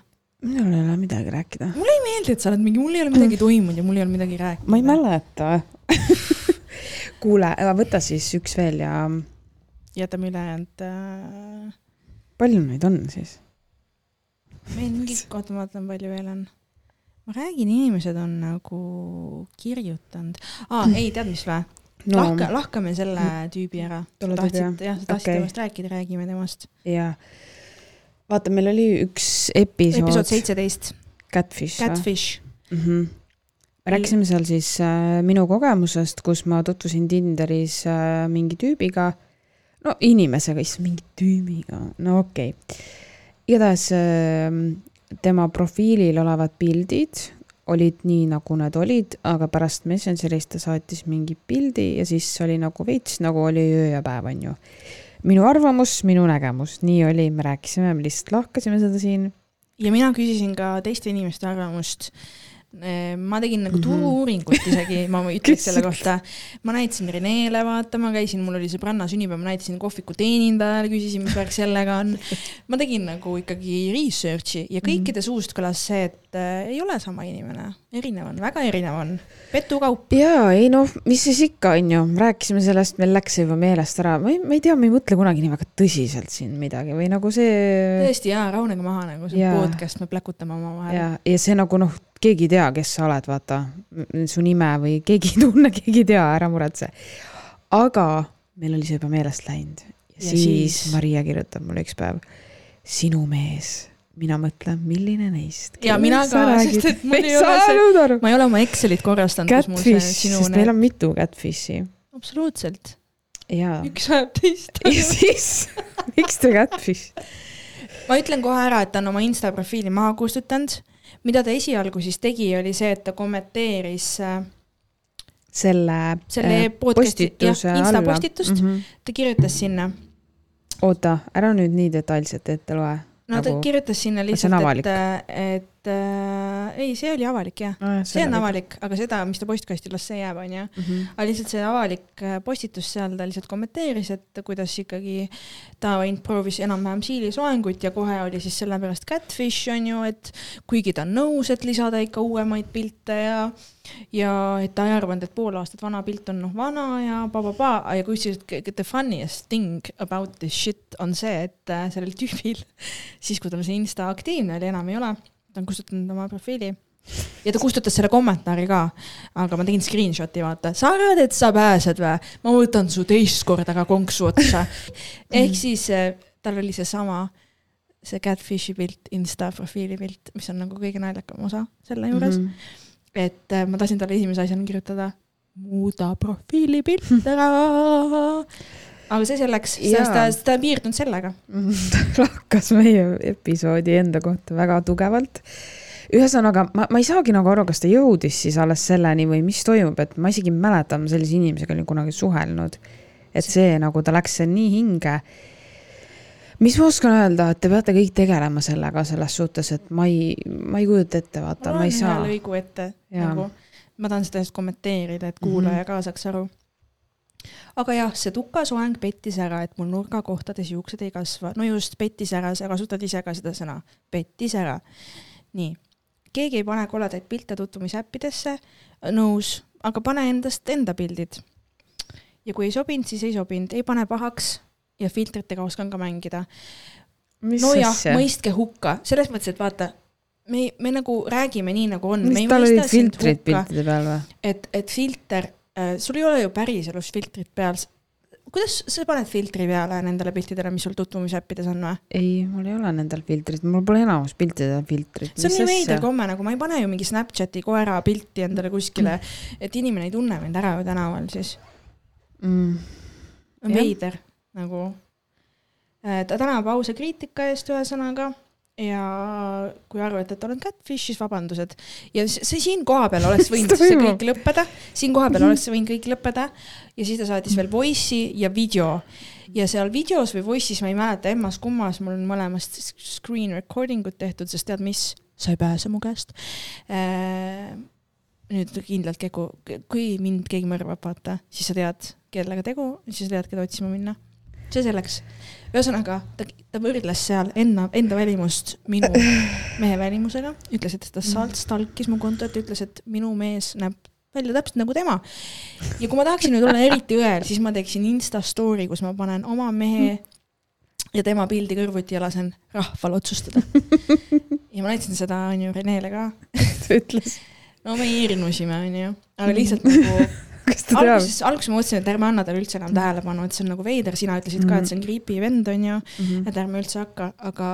minul ei ole midagi rääkida. mulle ei meeldi, et sa oled mingi, mul ei ole midagi toimunud ja mul ei ole midagi rääkida. ma ei. mäleta. kuule, võta siis üks veel ja jätame ülejäänud äh,. palju neid on siis? meil mingi, oota ma vaatan, palju veel on. Ma räägin, inimesed on nagu kirjutanud ah,. ei, tead mis või? no lahka, lahkame selle tüübi ära. Tahtsid, jah, sa tahtsid Okei. temast rääkida, räägime temast. ja vaata, meil oli üks episood, episood seitseteist, Catfish, Catfish.. Catfish. Mm -hmm. rääkisime seal siis äh, minu kogemusest, kus ma tutvusin Tinderis äh, mingi tüübiga. no inimesega, issand, mingi tüübiga, no okei okay.. igatahes äh, tema profiilil olevad pildid olid nii, nagu need olid, aga pärast Messengerist ta saatis mingi pildi ja siis oli nagu veits nagu oli öö ja päev, on ju. minu arvamus, minu nägemus, nii oli, me rääkisime, me lihtsalt lahkasime seda siin. ja mina küsisin ka teiste inimeste arvamust. Ma tegin nagu Mhm. turu-uuringut isegi, ma ütleks selle kohta. ma näitasin Renele vaata, ma käisin, mul oli sõbranna sünnipäev, ma näitasin kohviku teenindajale, küsisin, mis värk sellega on. ma tegin nagu ikkagi research'i ja kõikide suust kõlas see, et äh, ei ole sama inimene, erinev on, väga erinev on, petukaup. jaa, ei noh, mis siis ikka, on ju, rääkisime sellest, meil läks see juba meelest ära, ma ei, ma ei tea, ma ei mõtle kunagi nii väga tõsiselt siin midagi või nagu see tõesti jaa, rahunege maha nagu see on podcast, me pläkutame omavahel. ja, ja see nagu noh, keegi ei tea, kes sa oled, vaata, su nime või keegi ei tunne, keegi ei tea, ära muretse. aga meil oli see juba meelest läinud ja, Ja siis, siis- Maria kirjutab mulle üks päev, sinu mees, mina mõtlen, milline neist. Ja mina ka, sest et mul ei ole see- ma ei ole oma Excelit korrastanud, Catfish, sest meil on mitu catfish'i absoluutselt, ja, üks ajab teist. ja siis, miks te catfish? ma ütlen kohe ära, et ta on oma Insta profiili maha kustutanud. Mida ta esialgu siis tegi, oli see, et ta kommenteeris äh, selle, selle äh, jah, postituse Insta alla. postitust mm. -hmm. ta kirjutas sinna, oota, ära nüüd nii detailselt ette loe. no ta Nagu- kirjutas sinna lihtsalt, avalik? et, et äh, ei, see oli avalik jah, see on avalik, aga seda, mis ta postkasti las, see jääb, onju. Mhm. aga lihtsalt see avalik äh, postitus seal, ta lihtsalt kommenteeris, et kuidas ikkagi ta ainult proovis enam-vähem siilisoengut ja kohe oli siis sellepärast catfish on ju, et kuigi ta on nõus, et lisada ikka uuemaid pilte ja ja et ta ei arvanud, et pool aastat vana pilt on noh vana ja pa-pa-pa ja kusjuures kõige- the funniest thing about this shit on see, et äh, sellel tüübil siis, kui tal see insta aktiivne oli, enam ei ole, ta on kustutanud oma profiili ja ta kustutas selle kommentaari ka, aga ma tegin screenshot'i, vaata, sa arvad, et sa pääsed või? ma võtan su teist korda ka konksu otsa. ehk siis eh, tal oli seesama, see catfish'i pilt, insta profiili pilt, mis on nagu kõige naljakam osa selle juures mm. -hmm. et eh, ma tahtsin talle esimese asjana kirjutada, muuda profiilipilt ära. aga see selleks, sest ta, ta ei piirdunud sellega. ta lahkas meie episoodi enda kohta väga tugevalt. ühesõnaga, ma, ma ei saagi nagu aru, kas ta jõudis siis alles selleni või mis toimub, et ma isegi ei mäleta, ma sellise inimesega olin kunagi suhelnud. et see nagu ta läks nii hinge. mis ma oskan öelda, et te peate kõik tegelema sellega selles suhtes, et ma ei, ma ei kujuta ette, vaata, ma ei saa. lõigu ette Jaa. nagu, ma tahan seda just kommenteerida, et kuulaja mm -hmm. ka saaks aru. Aga jah, see tukasoeng pettis ära, et mul nurgakohtades juuksed ei kasva, no just pettis ära, sa kasutad ise ka seda sõna, pettis ära. nii, keegi ei pane koledaid pilte tutvumisäppidesse, nõus, aga pane endast enda pildid. ja kui ei sobinud, siis ei sobinud, ei pane pahaks ja filtritega oskan ka mängida. Nojah, mõistke hukka, selles mõttes, et vaata, me, me nagu räägime nii, nagu on. mis tal olid filtrid piltide peal või? et, et filter sul ei ole ju päriselus filtrit peal. kuidas sa paned filtri peale nendele piltidele, mis sul tutvumisäppides on või? ei, mul ei ole nendel filtrit, mul pole enamus piltidel filtrit. see on nii veider komme, nagu ma ei pane ju mingi Snapchati koera pilti endale kuskile, et inimene ei tunne mind ära ju tänaval siis. mm.. veider nagu. ta tänab ausa kriitika eest ühesõnaga ja kui arvate, et olen catfish, siis vabandused. ja see siin kohapeal oleks võinud see kõik lõppeda, siin kohapeal oleks see võinud kõik lõppeda ja siis ta saatis veel voice'i ja video ja seal videos või voice'is ma ei mäleta, emmas-kummas mul on mõlemast screen recording ut tehtud, sest tead mis, sa ei pääse mu käest äh,. nüüd kindlalt Keku, kui mind keegi mõrvab, vaata, siis sa tead, kellega tegu, siis sa tead, keda otsima minna. See selleks. ühesõnaga, ta, ta võrdles seal enda, enda välimust minu mehe välimusega, ütles, et ta salt- stalkis mu kontot ja ütles, et minu mees näeb välja täpselt nagu tema. ja kui ma tahaksin nüüd olla eriti õel, siis ma teeksin Insta story, kus ma panen oma mehe ja tema pildi kõrvuti ja lasen rahval otsustada. ja ma näitasin seda onju Renele ka. ta ütles, no me hirmusime onju, aga lihtsalt nagu kas ta teab? alguses, alguses ma mõtlesin, et ärme anna talle üldse enam tähelepanu, et see on nagu veider, sina ütlesid ka, et see on creepy vend onju, et ärme üldse hakka, aga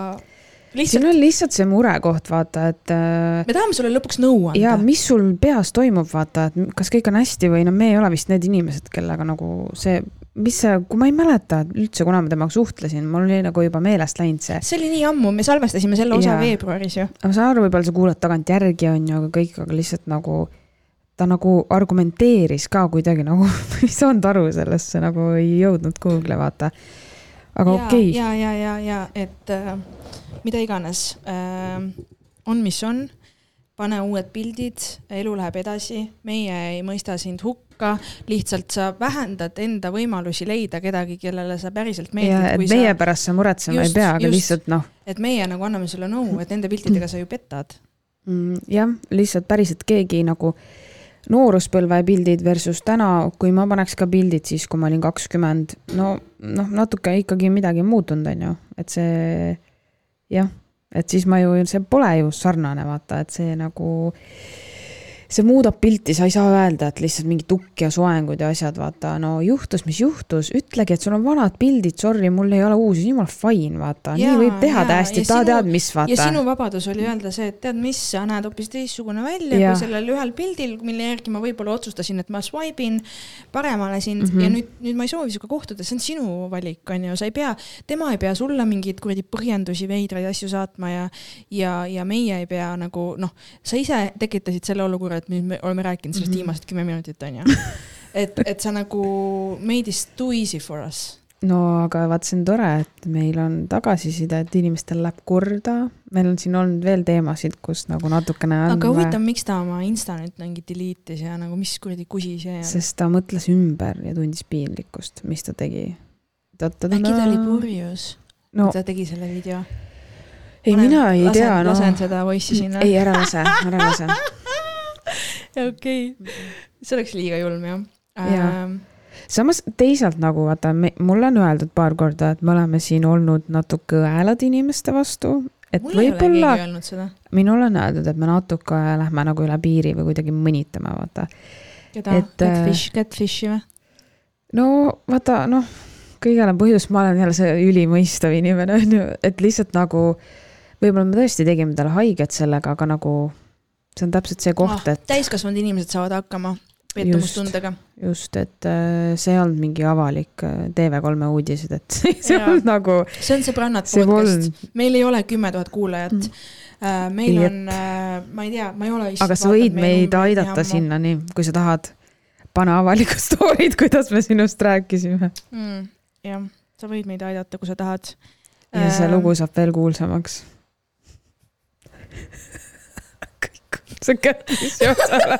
siin lihtsalt on lihtsalt see murekoht, vaata, et äh, me tahame sulle lõpuks nõu ja anda. mis sul peas toimub, vaata, et kas kõik on hästi või no me ei ole vist need inimesed, kellega nagu see, mis see, kui ma ei mäleta üldse, kuna ma temaga suhtlesin, mul oli nagu juba meelest läinud see. see oli nii ammu, me salvestasime selle osa Jaa. veebruaris ju. ma saan aru, võib-olla sa kuulad tagantjärgi on ju, aga kõik, aga lihtsalt nagu ta nagu argumenteeris ka kuidagi nagu, ei saanud aru sellesse, nagu ei jõudnud kuhugi, vaata. aga okei okay., ja, ja, ja, ja et äh, mida iganes äh, on, mis on, pane uued pildid, elu läheb edasi, meie ei mõista sind hukka, lihtsalt sa vähendad enda võimalusi leida kedagi, kellele sa päriselt meeldid, meie sa, pärast sa muretsema Just, ei pea, aga just. lihtsalt noh, et meie nagu anname sulle nõu, et nende piltidega sa ju petad. mm,. jah, lihtsalt päriselt keegi nagu nooruspõlve pildid versus täna, kui ma paneks ka pildid siis, kui ma olin kakskümmend, no noh, natuke ikkagi midagi muutunud, on ju, et see jah, et siis ma ju, see pole ju sarnane, vaata, et see nagu see muudab pilti, sa ei saa öelda, et lihtsalt mingi tukk ja soengud ja asjad, vaata, no juhtus, mis juhtus, ütlegi, et sul on vanad pildid, sorry, mul ei ole uusi, jumala fine, vaata, nii võib teha täiesti, ja ta sinu- tead, mis, ja vaata. sinu vabadus oli öelda see, et tead mis, sa näed hoopis teistsugune välja Jah. kui sellel ühel pildil, mille järgi ma võib-olla otsustasin, et ma swipe in paremale sind mm Mhm. -hmm. ja nüüd, nüüd ma ei soovi sinuga kohtuda, see on sinu valik, on ju, sa ei pea, tema ei pea sulle mingeid kuradi põhjendusi, veidraid asju saatma ja ja, ja meie ei pea nagu noh, sa ise tekitasid selle olukorra, et nüüd me oleme rääkinud sellest mm. -hmm. viimased kümme minutit, on ju. et, et sa nagu made it too easy for us. no aga vaat see on tore, et meil on tagasiside, et inimestel läheb korda. meil on siin olnud veel teemasid, kus nagu natukene on aga huvitav, miks ta oma Insta nüüd mingi delete'is ja nagu mis kuradi kusi see on? sest ta mõtles ümber ja tundis piinlikkust, mis ta tegi. äkki ta oli purjus no no., ta tegi selle video? ei, mina ei lasen, tea, noh. lasen seda voice'i sinna. ei, ära lase, ära lase. okei, see oleks liiga julm jah Jaa. ähm,. samas teisalt nagu vaata, mulle on öeldud paar korda, et me oleme siin olnud natuke õelad inimeste vastu, et võib-olla minule on öeldud, et me natuke lähme nagu üle piiri või kuidagi mõnitame, vaata. keda Et,, äh, Catfish, Catfishi või? no vaata, noh, kõigele on põhjus, ma olen jälle see ülimõistav inimene, on ju, et lihtsalt nagu võib-olla me tõesti tegime talle haiget sellega, aga nagu see on täpselt see koht, et täiskasvanud inimesed saavad hakkama pettumustundega. just, et äh, see ei olnud mingi avalik äh, TV3 uudised, et see olnud nagu, see on Sõbrannad podcast. meil ei ole kümme tuhat kuulajat Mm. mm.. meil Jep. on, ma ei tea, ma ei ole. aga sa võid meid aidata. sinnani, kui sa tahad. pane avalikud story'd, kuidas me sinust rääkisime mm,. jah, sa võid meid aidata, kui sa tahad. ja see Ähm, lugu saab veel kuulsamaks. see kättis ju otsale.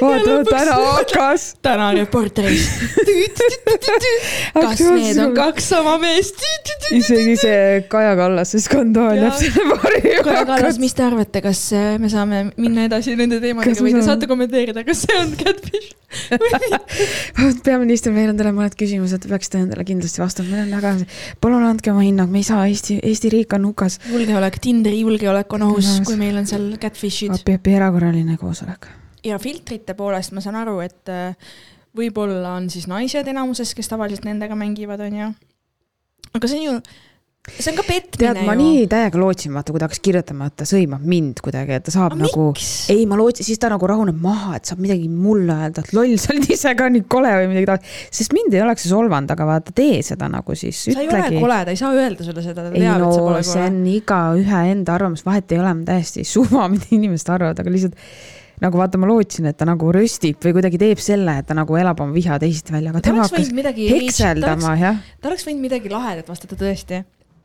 vaata, täna hakkas. täna Reporteris. kas need on kaks sama meest? isegi see Kaja Kallase skandaal jääb selle paari Kaja Kallas, mis te arvate, kas äh, me saame minna edasi nende teemadega või te saate kommenteerida, kas see on catfish? peaminister, meil on teile mõned küsimused, peaksite nendele kindlasti vastama, meil on väga, palun andke oma hinnang, me ei saa, Eesti, Eesti riik on hukas. julgeolek, Tinderi julgeolek on ohus kui meil on seal catfish'id. APP erakorraline koosolek. ja filtrite poolest ma saan aru, et äh, võib-olla on siis naised enamuses, kes tavaliselt nendega mängivad, onju. aga see on ju, see on ka petmine tead, ma ju. nii täiega lootsin, vaata, kui ta hakkas kirjutama, et ta sõimab mind kuidagi, et ta saab aga nagu ei, ma lootsin, siis ta nagu rahuneb maha, et saab midagi mulle öelda, et loll, sa oled ise ka nii kole või midagi taolist. sest mind ei oleks see solvanud, aga vaata, tee seda nagu siis, sa ei ole ütlegi. kole, ta ei saa öelda sulle seda, ta ei teab, no et sa pole see kole. on igaühe enda arvamus, vahet ei ole, ma täiesti suva, mida inimesed arvavad, aga lihtsalt nagu vaata, ma lootsin, et ta nagu röstib või kuidagi teeb selle, et ta nagu elab oma viha teisiti välja, aga tema hakkas hekseldama, jah. ta oleks võinud midagi lahedat vastata tõesti.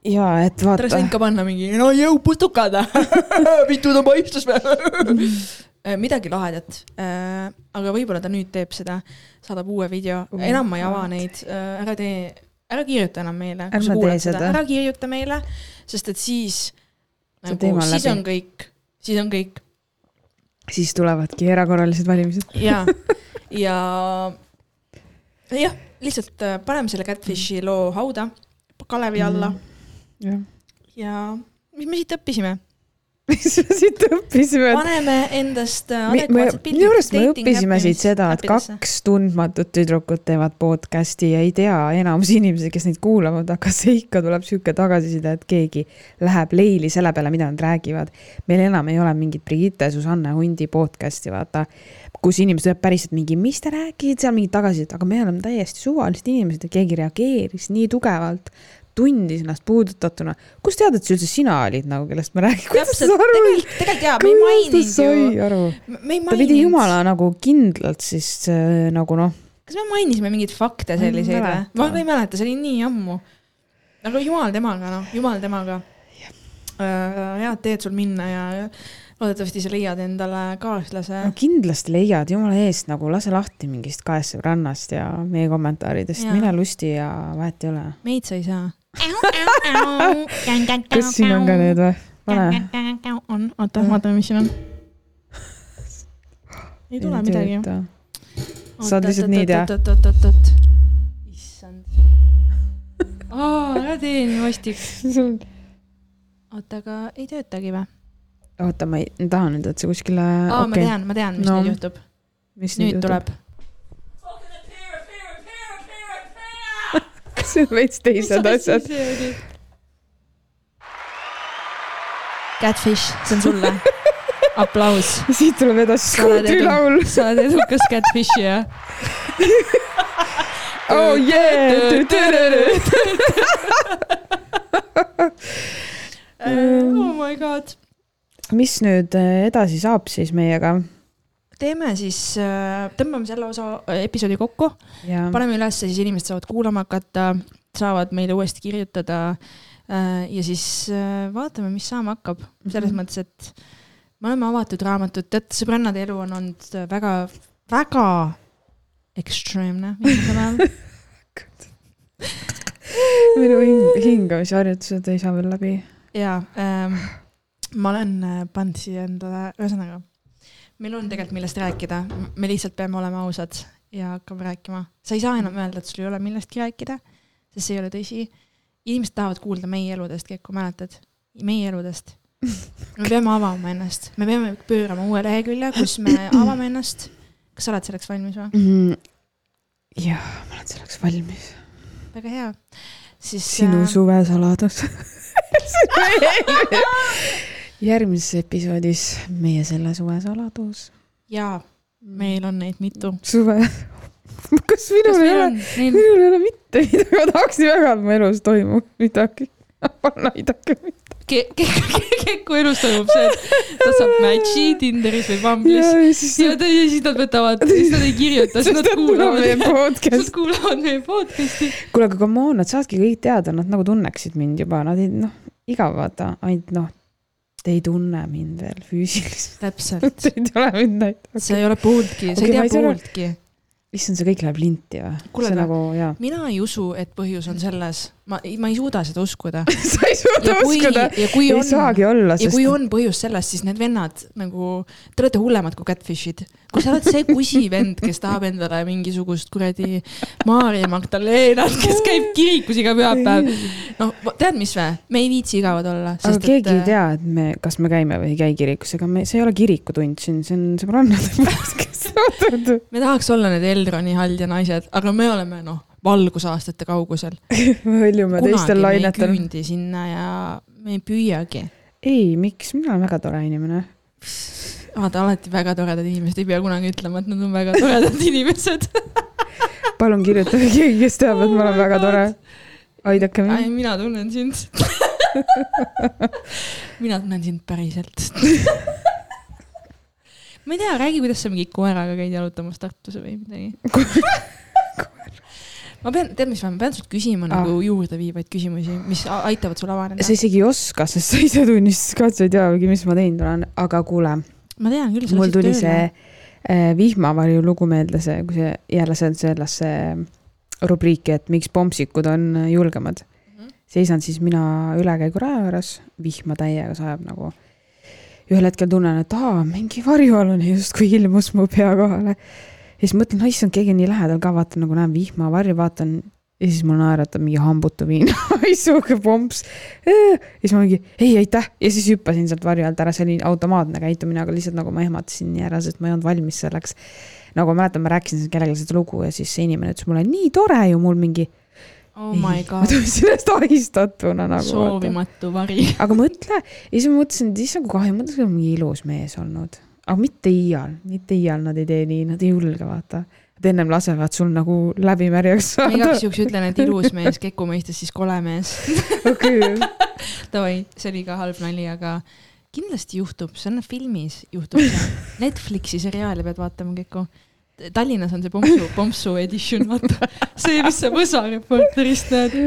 Ja et vaata võinud, ka panna mingi, no jõu putukad, mitu ta paistus või? midagi lahedat. aga võib-olla ta nüüd teeb seda, saadab uue video enam ma ei ava neid, ära tee, ära kirjuta enam meile, kui sa kuulad seda, ära kirjuta meile, sest et siis nagu, siis on kõik, siis on kõik siis tulevadki erakorralised valimised. ja, ja jah, lihtsalt äh, paneme selle Catfishi loo hauda kalevi alla Mm. jah. Ja mis me siit õppisime? mis me siit õppisime? paneme endast äh, me, adekvaatsed pildid. minu arust me õppisime siit seda, et kaks tundmatut tüdrukut teevad podcast'i ja ei tea enamus inimesi, kes neid kuulavad, aga see ikka tuleb sihuke tagasiside, et keegi läheb leili selle peale, mida nad räägivad. meil enam ei ole mingit Brigitte Susanne Hundi podcast'i, vaata, kus inimesed teevad päriselt mingi, mis te räägite seal mingit tagasisidet, aga me oleme täiesti suvalised inimesed ja keegi reageeris nii tugevalt tundis ennast puudutatuna. kust tead, et see üldse sina olid nagu, kellest räägime? kuidas täpselt, tegelikult, tegelikult jaa, me ei maininud ju, ei ta pidi jumala nagu kindlalt siis äh, nagu noh, kas me mainisime mingeid fakte Ma ei selliseid või ma ka ei mäleta, see oli nii ammu. aga jumal temaga, noh, jumal temaga. head teed sul minna ja loodetavasti sa leiad endale kaaslase no kindlasti leiad jumala eest nagu lase lahti mingist kahest sõbrannast ja meie kommentaaridest, mine lusti ja vahet ei ole. meid sa ei saa. Kas siin on ka need või? on, oota, vaatame, mis siin on. ei tule midagi. Saad lihtsalt nii oot-oot-oot-oot. issand. aa, ära tee nii vastik. oota, aga ei töötagi või? oota, ma ei ma tahan nüüd, et see kuskile. aa, ma tean, ma tean, mis No. nüüd juhtub. mis nüüd tuleb. On veits teised asjad. Catfish, see on sulle. aplaus. siit tuleb edasi skuutrilaul. sa oled edukas Catfishija. oh yeah. oh my god. mis nüüd äh, edasi saab siis meiega? Teeme siis, tõmbame selle osa, episoodi kokku, ja paneme üles, siis inimesed saavad kuulama hakata, saavad meile uuesti kirjutada. ja siis äh, vaatame, mis saama hakkab, selles Mhm. mõttes, et me oleme avatud raamatud, teate, sõbrannade elu on olnud väga, väga ekstreemne viimasel ajal. minu hing- hingamisharjutused ei saa veel läbi. ja ähm, ma olen äh, pannud siia endale, ühesõnaga, meil on tegelikult millest rääkida, me lihtsalt peame olema ausad ja hakkame rääkima. sa ei saa enam öelda, et sul ei ole millestki rääkida, sest see ei ole tõsi. inimesed tahavad kuulda meie eludest, Keku, mäletad? meie eludest. me peame avama ennast, me peame pöörama uue lehekülje, kus me avame ennast. kas sa oled selleks valmis või? Mm, jah, ma olen selleks valmis. väga hea. siis sinu äh, suvesaladus. järgmises episoodis meie selle suve saladus. jaa, meil on neid mitu. suve. kas minul ei ole, minul ei ole mitte midagi, ma tahaks nii väga, et mu elus toimub midagi. palun aidake mind. Ke-, ke-, ke-, Keku elus toimub see, et ta saab match'i Tinderis või ja Bumble'is siis. ja ta- ja siis nad võtavad, siis nad ei kirjuta, siis nad kuulavad meie, nad podcast. kuulavad meie podcast'i. kuule, aga come on, nad saavadki kõik teada, nad nagu tunneksid mind juba, nad ei noh, igav vaata, ainult noh, te ei tunne mind veel füüsiliselt. täpselt, Te ei tule mind näitama. sa ei ole pooltki, sa Okei, ei tea pooltki. issand, see kõik läheb linti või? Kuule, nagu mina ei usu, et põhjus on selles, ma, ma ei suuda seda uskuda. sa ei suuda ja kui, uskuda. ei on, saagi olla, ja sest kui on põhjus selles, siis need vennad nagu, te olete hullemad kui catfish'id. kui sa oled see kusivend, kes tahab endale mingisugust kuradi Maarja Magdalenat, kes käib kirikus iga pühapäev. noh, tead mis vä, me ei viitsi igavad olla. aga keegi ei tea, et me, kas me käime või ei käi kirikus, ega me, see ei ole kirikutund siin, see on sõbrannade podcast. me tahaks olla need Elroni hald ja naised, aga me oleme noh, valgusaastate kaugusel. me hõljume teistel kunagi me ei lainetel. küündi sinna ja me ei püüagi. ei, miks, mina olen väga tore inimene. vaata, alati väga toredad inimesed, ei pea kunagi ütlema, et nad on väga toredad inimesed. palun kirjutage keegi, kes teab, et ma olen Oh väga tore. aidake mind. mina tunnen sind. mina tunnen sind päriselt. ma ei tea, räägi, kuidas sa mingi koeraga käid jalutamas Tartus või midagi. Ma pean, tead, mis ma, ma pean sult küsima Ah. nagu juurdeviivaid küsimusi, mis aitavad sul avaneda sa. isegi ei oska, sest sa ise tunnistasid ka, et sa ei teagi, mis ma teinud olen, aga kuule, ma tean küll, mul tuli tööle. see äh, vihmavarju lugu meelde, see, kui see jälle see on sellesse rubriiki, et miks pompsikud on julgemad Mhm. seisan siis mina ülekäiguraja juures, vihma täiega sajab nagu. ühel hetkel tunnen, et aa, mingi varjualune justkui ilmus mu pea kohale. Ja siis mõtlen, issand, keegi on nii lähedal ka, vaatan nagu näen vihmavarju, vaatan ja siis mul naeratab mingi hambutu viin, sihuke pomps. ja siis ma mingi ei, aitäh ja siis hüppasin sealt varju alt ära, see oli automaatne käitumine, aga lihtsalt nagu ma ehmatasin nii ära, sest ma ei olnud valmis selleks. nagu ma mäletan, ma rääkisin kellelegi seda lugu ja siis see inimene ütles mulle, nii tore ju mul mingi. oh my ma god, tundsin ennast ahistatuna nagu. soovimatu vari. aga mõtle, ja siis ma mõtlesin, et issand, kui kahju, mõtlesin, et mingi ilus mees olnud. Aga mitte iial, mitte iial nad ei tee nii, nad ei julge, vaata. Nad ennem lasevad sul nagu läbi märjaks ma saada igaks. juhuks ütlen, et ilus mees, Keku mõistes siis kole mees. okei, Davai, see oli ka halb nali, aga kindlasti juhtub, see on filmis, juhtub see. Netflixi seriaali pead vaatama, Keku. Tallinnas on see Pompsu, Pompsu edition, vaata. see, mis sa Võsa Reporterist näed.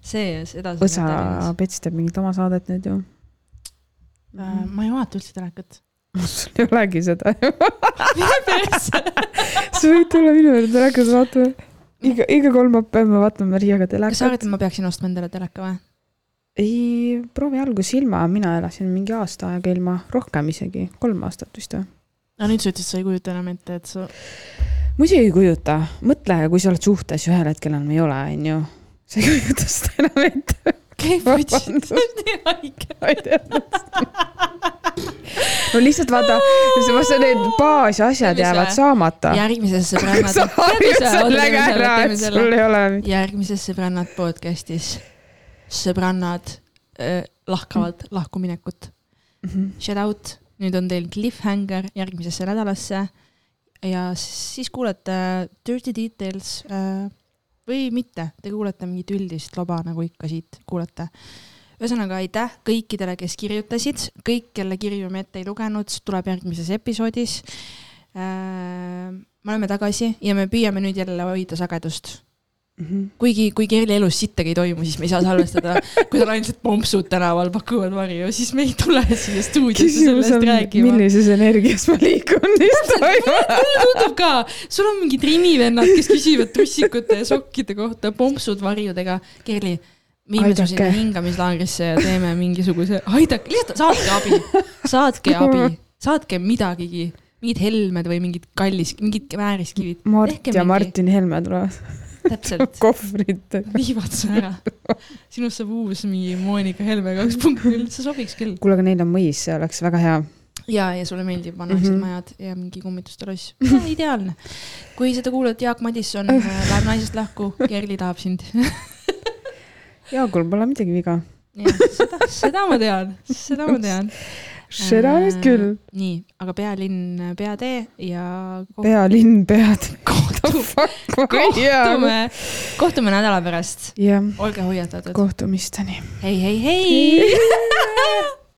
see, edasi. Võsa Pets teeb mingit oma saadet nüüd ju. Äh, ma ei vaata üldse telekat. Sul ei olegi seda. persse. sa võid tulla minu juurde telekat vaatama. iga, iga kolmapäev me vaatame Mariaga kas sa arvad, telekat et. ma peaksin ostma endale teleka või? ei, proovi alguses ilma, mina elasin mingi aasta aega ilma, rohkem isegi, kolm aastat vist või. aga nüüd sa ütlesid, sa ei kujuta enam ette, et sa, muidugi ei kujuta, mõtle, kui sa oled suhtes ja ühel hetkel enam ei ole, onju. sa ei kujuta seda enam ette. Käib otsid, see on nii haige. no lihtsalt vaata, need baasasjad jäävad saamata. järgmises sõbrannad. sa harjud sellega ära, et sul ei ole. järgmises sõbrannad podcastis sõbrannad äh, lahkavad lahkuminekut. Shout out, nüüd on teil cliffhanger järgmisesse nädalasse ja siis kuulete Dirty Details äh, või mitte, te kuulete mingit üldist loba, nagu ikka siit kuulete. ühesõnaga aitäh kõikidele, kes kirjutasid, kõik, kelle kirju me ette ei lugenud, tuleb järgmises episoodis äh,. me oleme tagasi ja me püüame nüüd jälle hoida sagedust kuigi, kui Kerli elus sittagi ei toimu, siis me ei saa salvestada. kui tal ainsad pompsud tänaval pakuvad varju, siis me ei tule siia stuudiosse sellest on, rääkima. millises energias ma liigun, toimub. mulle tundub ka, sul on mingid rimivennad, kes küsivad trussikute ja sokkide kohta, pompsud varjudega. Kerli, viime su sinna hingamislaagrisse ja teeme mingisuguse, aidake, lihtsalt saatke abi, saatke abi, saatke midagigi, mingid helmed või mingid kallis, mingid vääriskivid, Mart ja mingi- Martin Helme tulevad täpselt. kohvritega. viivad su ära. sinust saab uus mingi Monika Helme kaks punkt null, see sobiks küll. kuule, aga neil on mõis, see oleks väga hea. ja, ja sulle meeldib vanased mm. -hmm. majad ja mingi kummituste loss. ideaalne. kui seda kuulad, Jaak Madisson äh, läheb naisest lahku, Kerli tahab sind. Jaagul pole midagi viga. seda, seda ma tean, seda ma tean. Seda nüüd küll. nii, aga pealinn, peatee ja koht- pealinn, kohtu- kohtume, kohtume nädala pärast. olge hoiatatud. kohtumisteni. hei, hei, hei.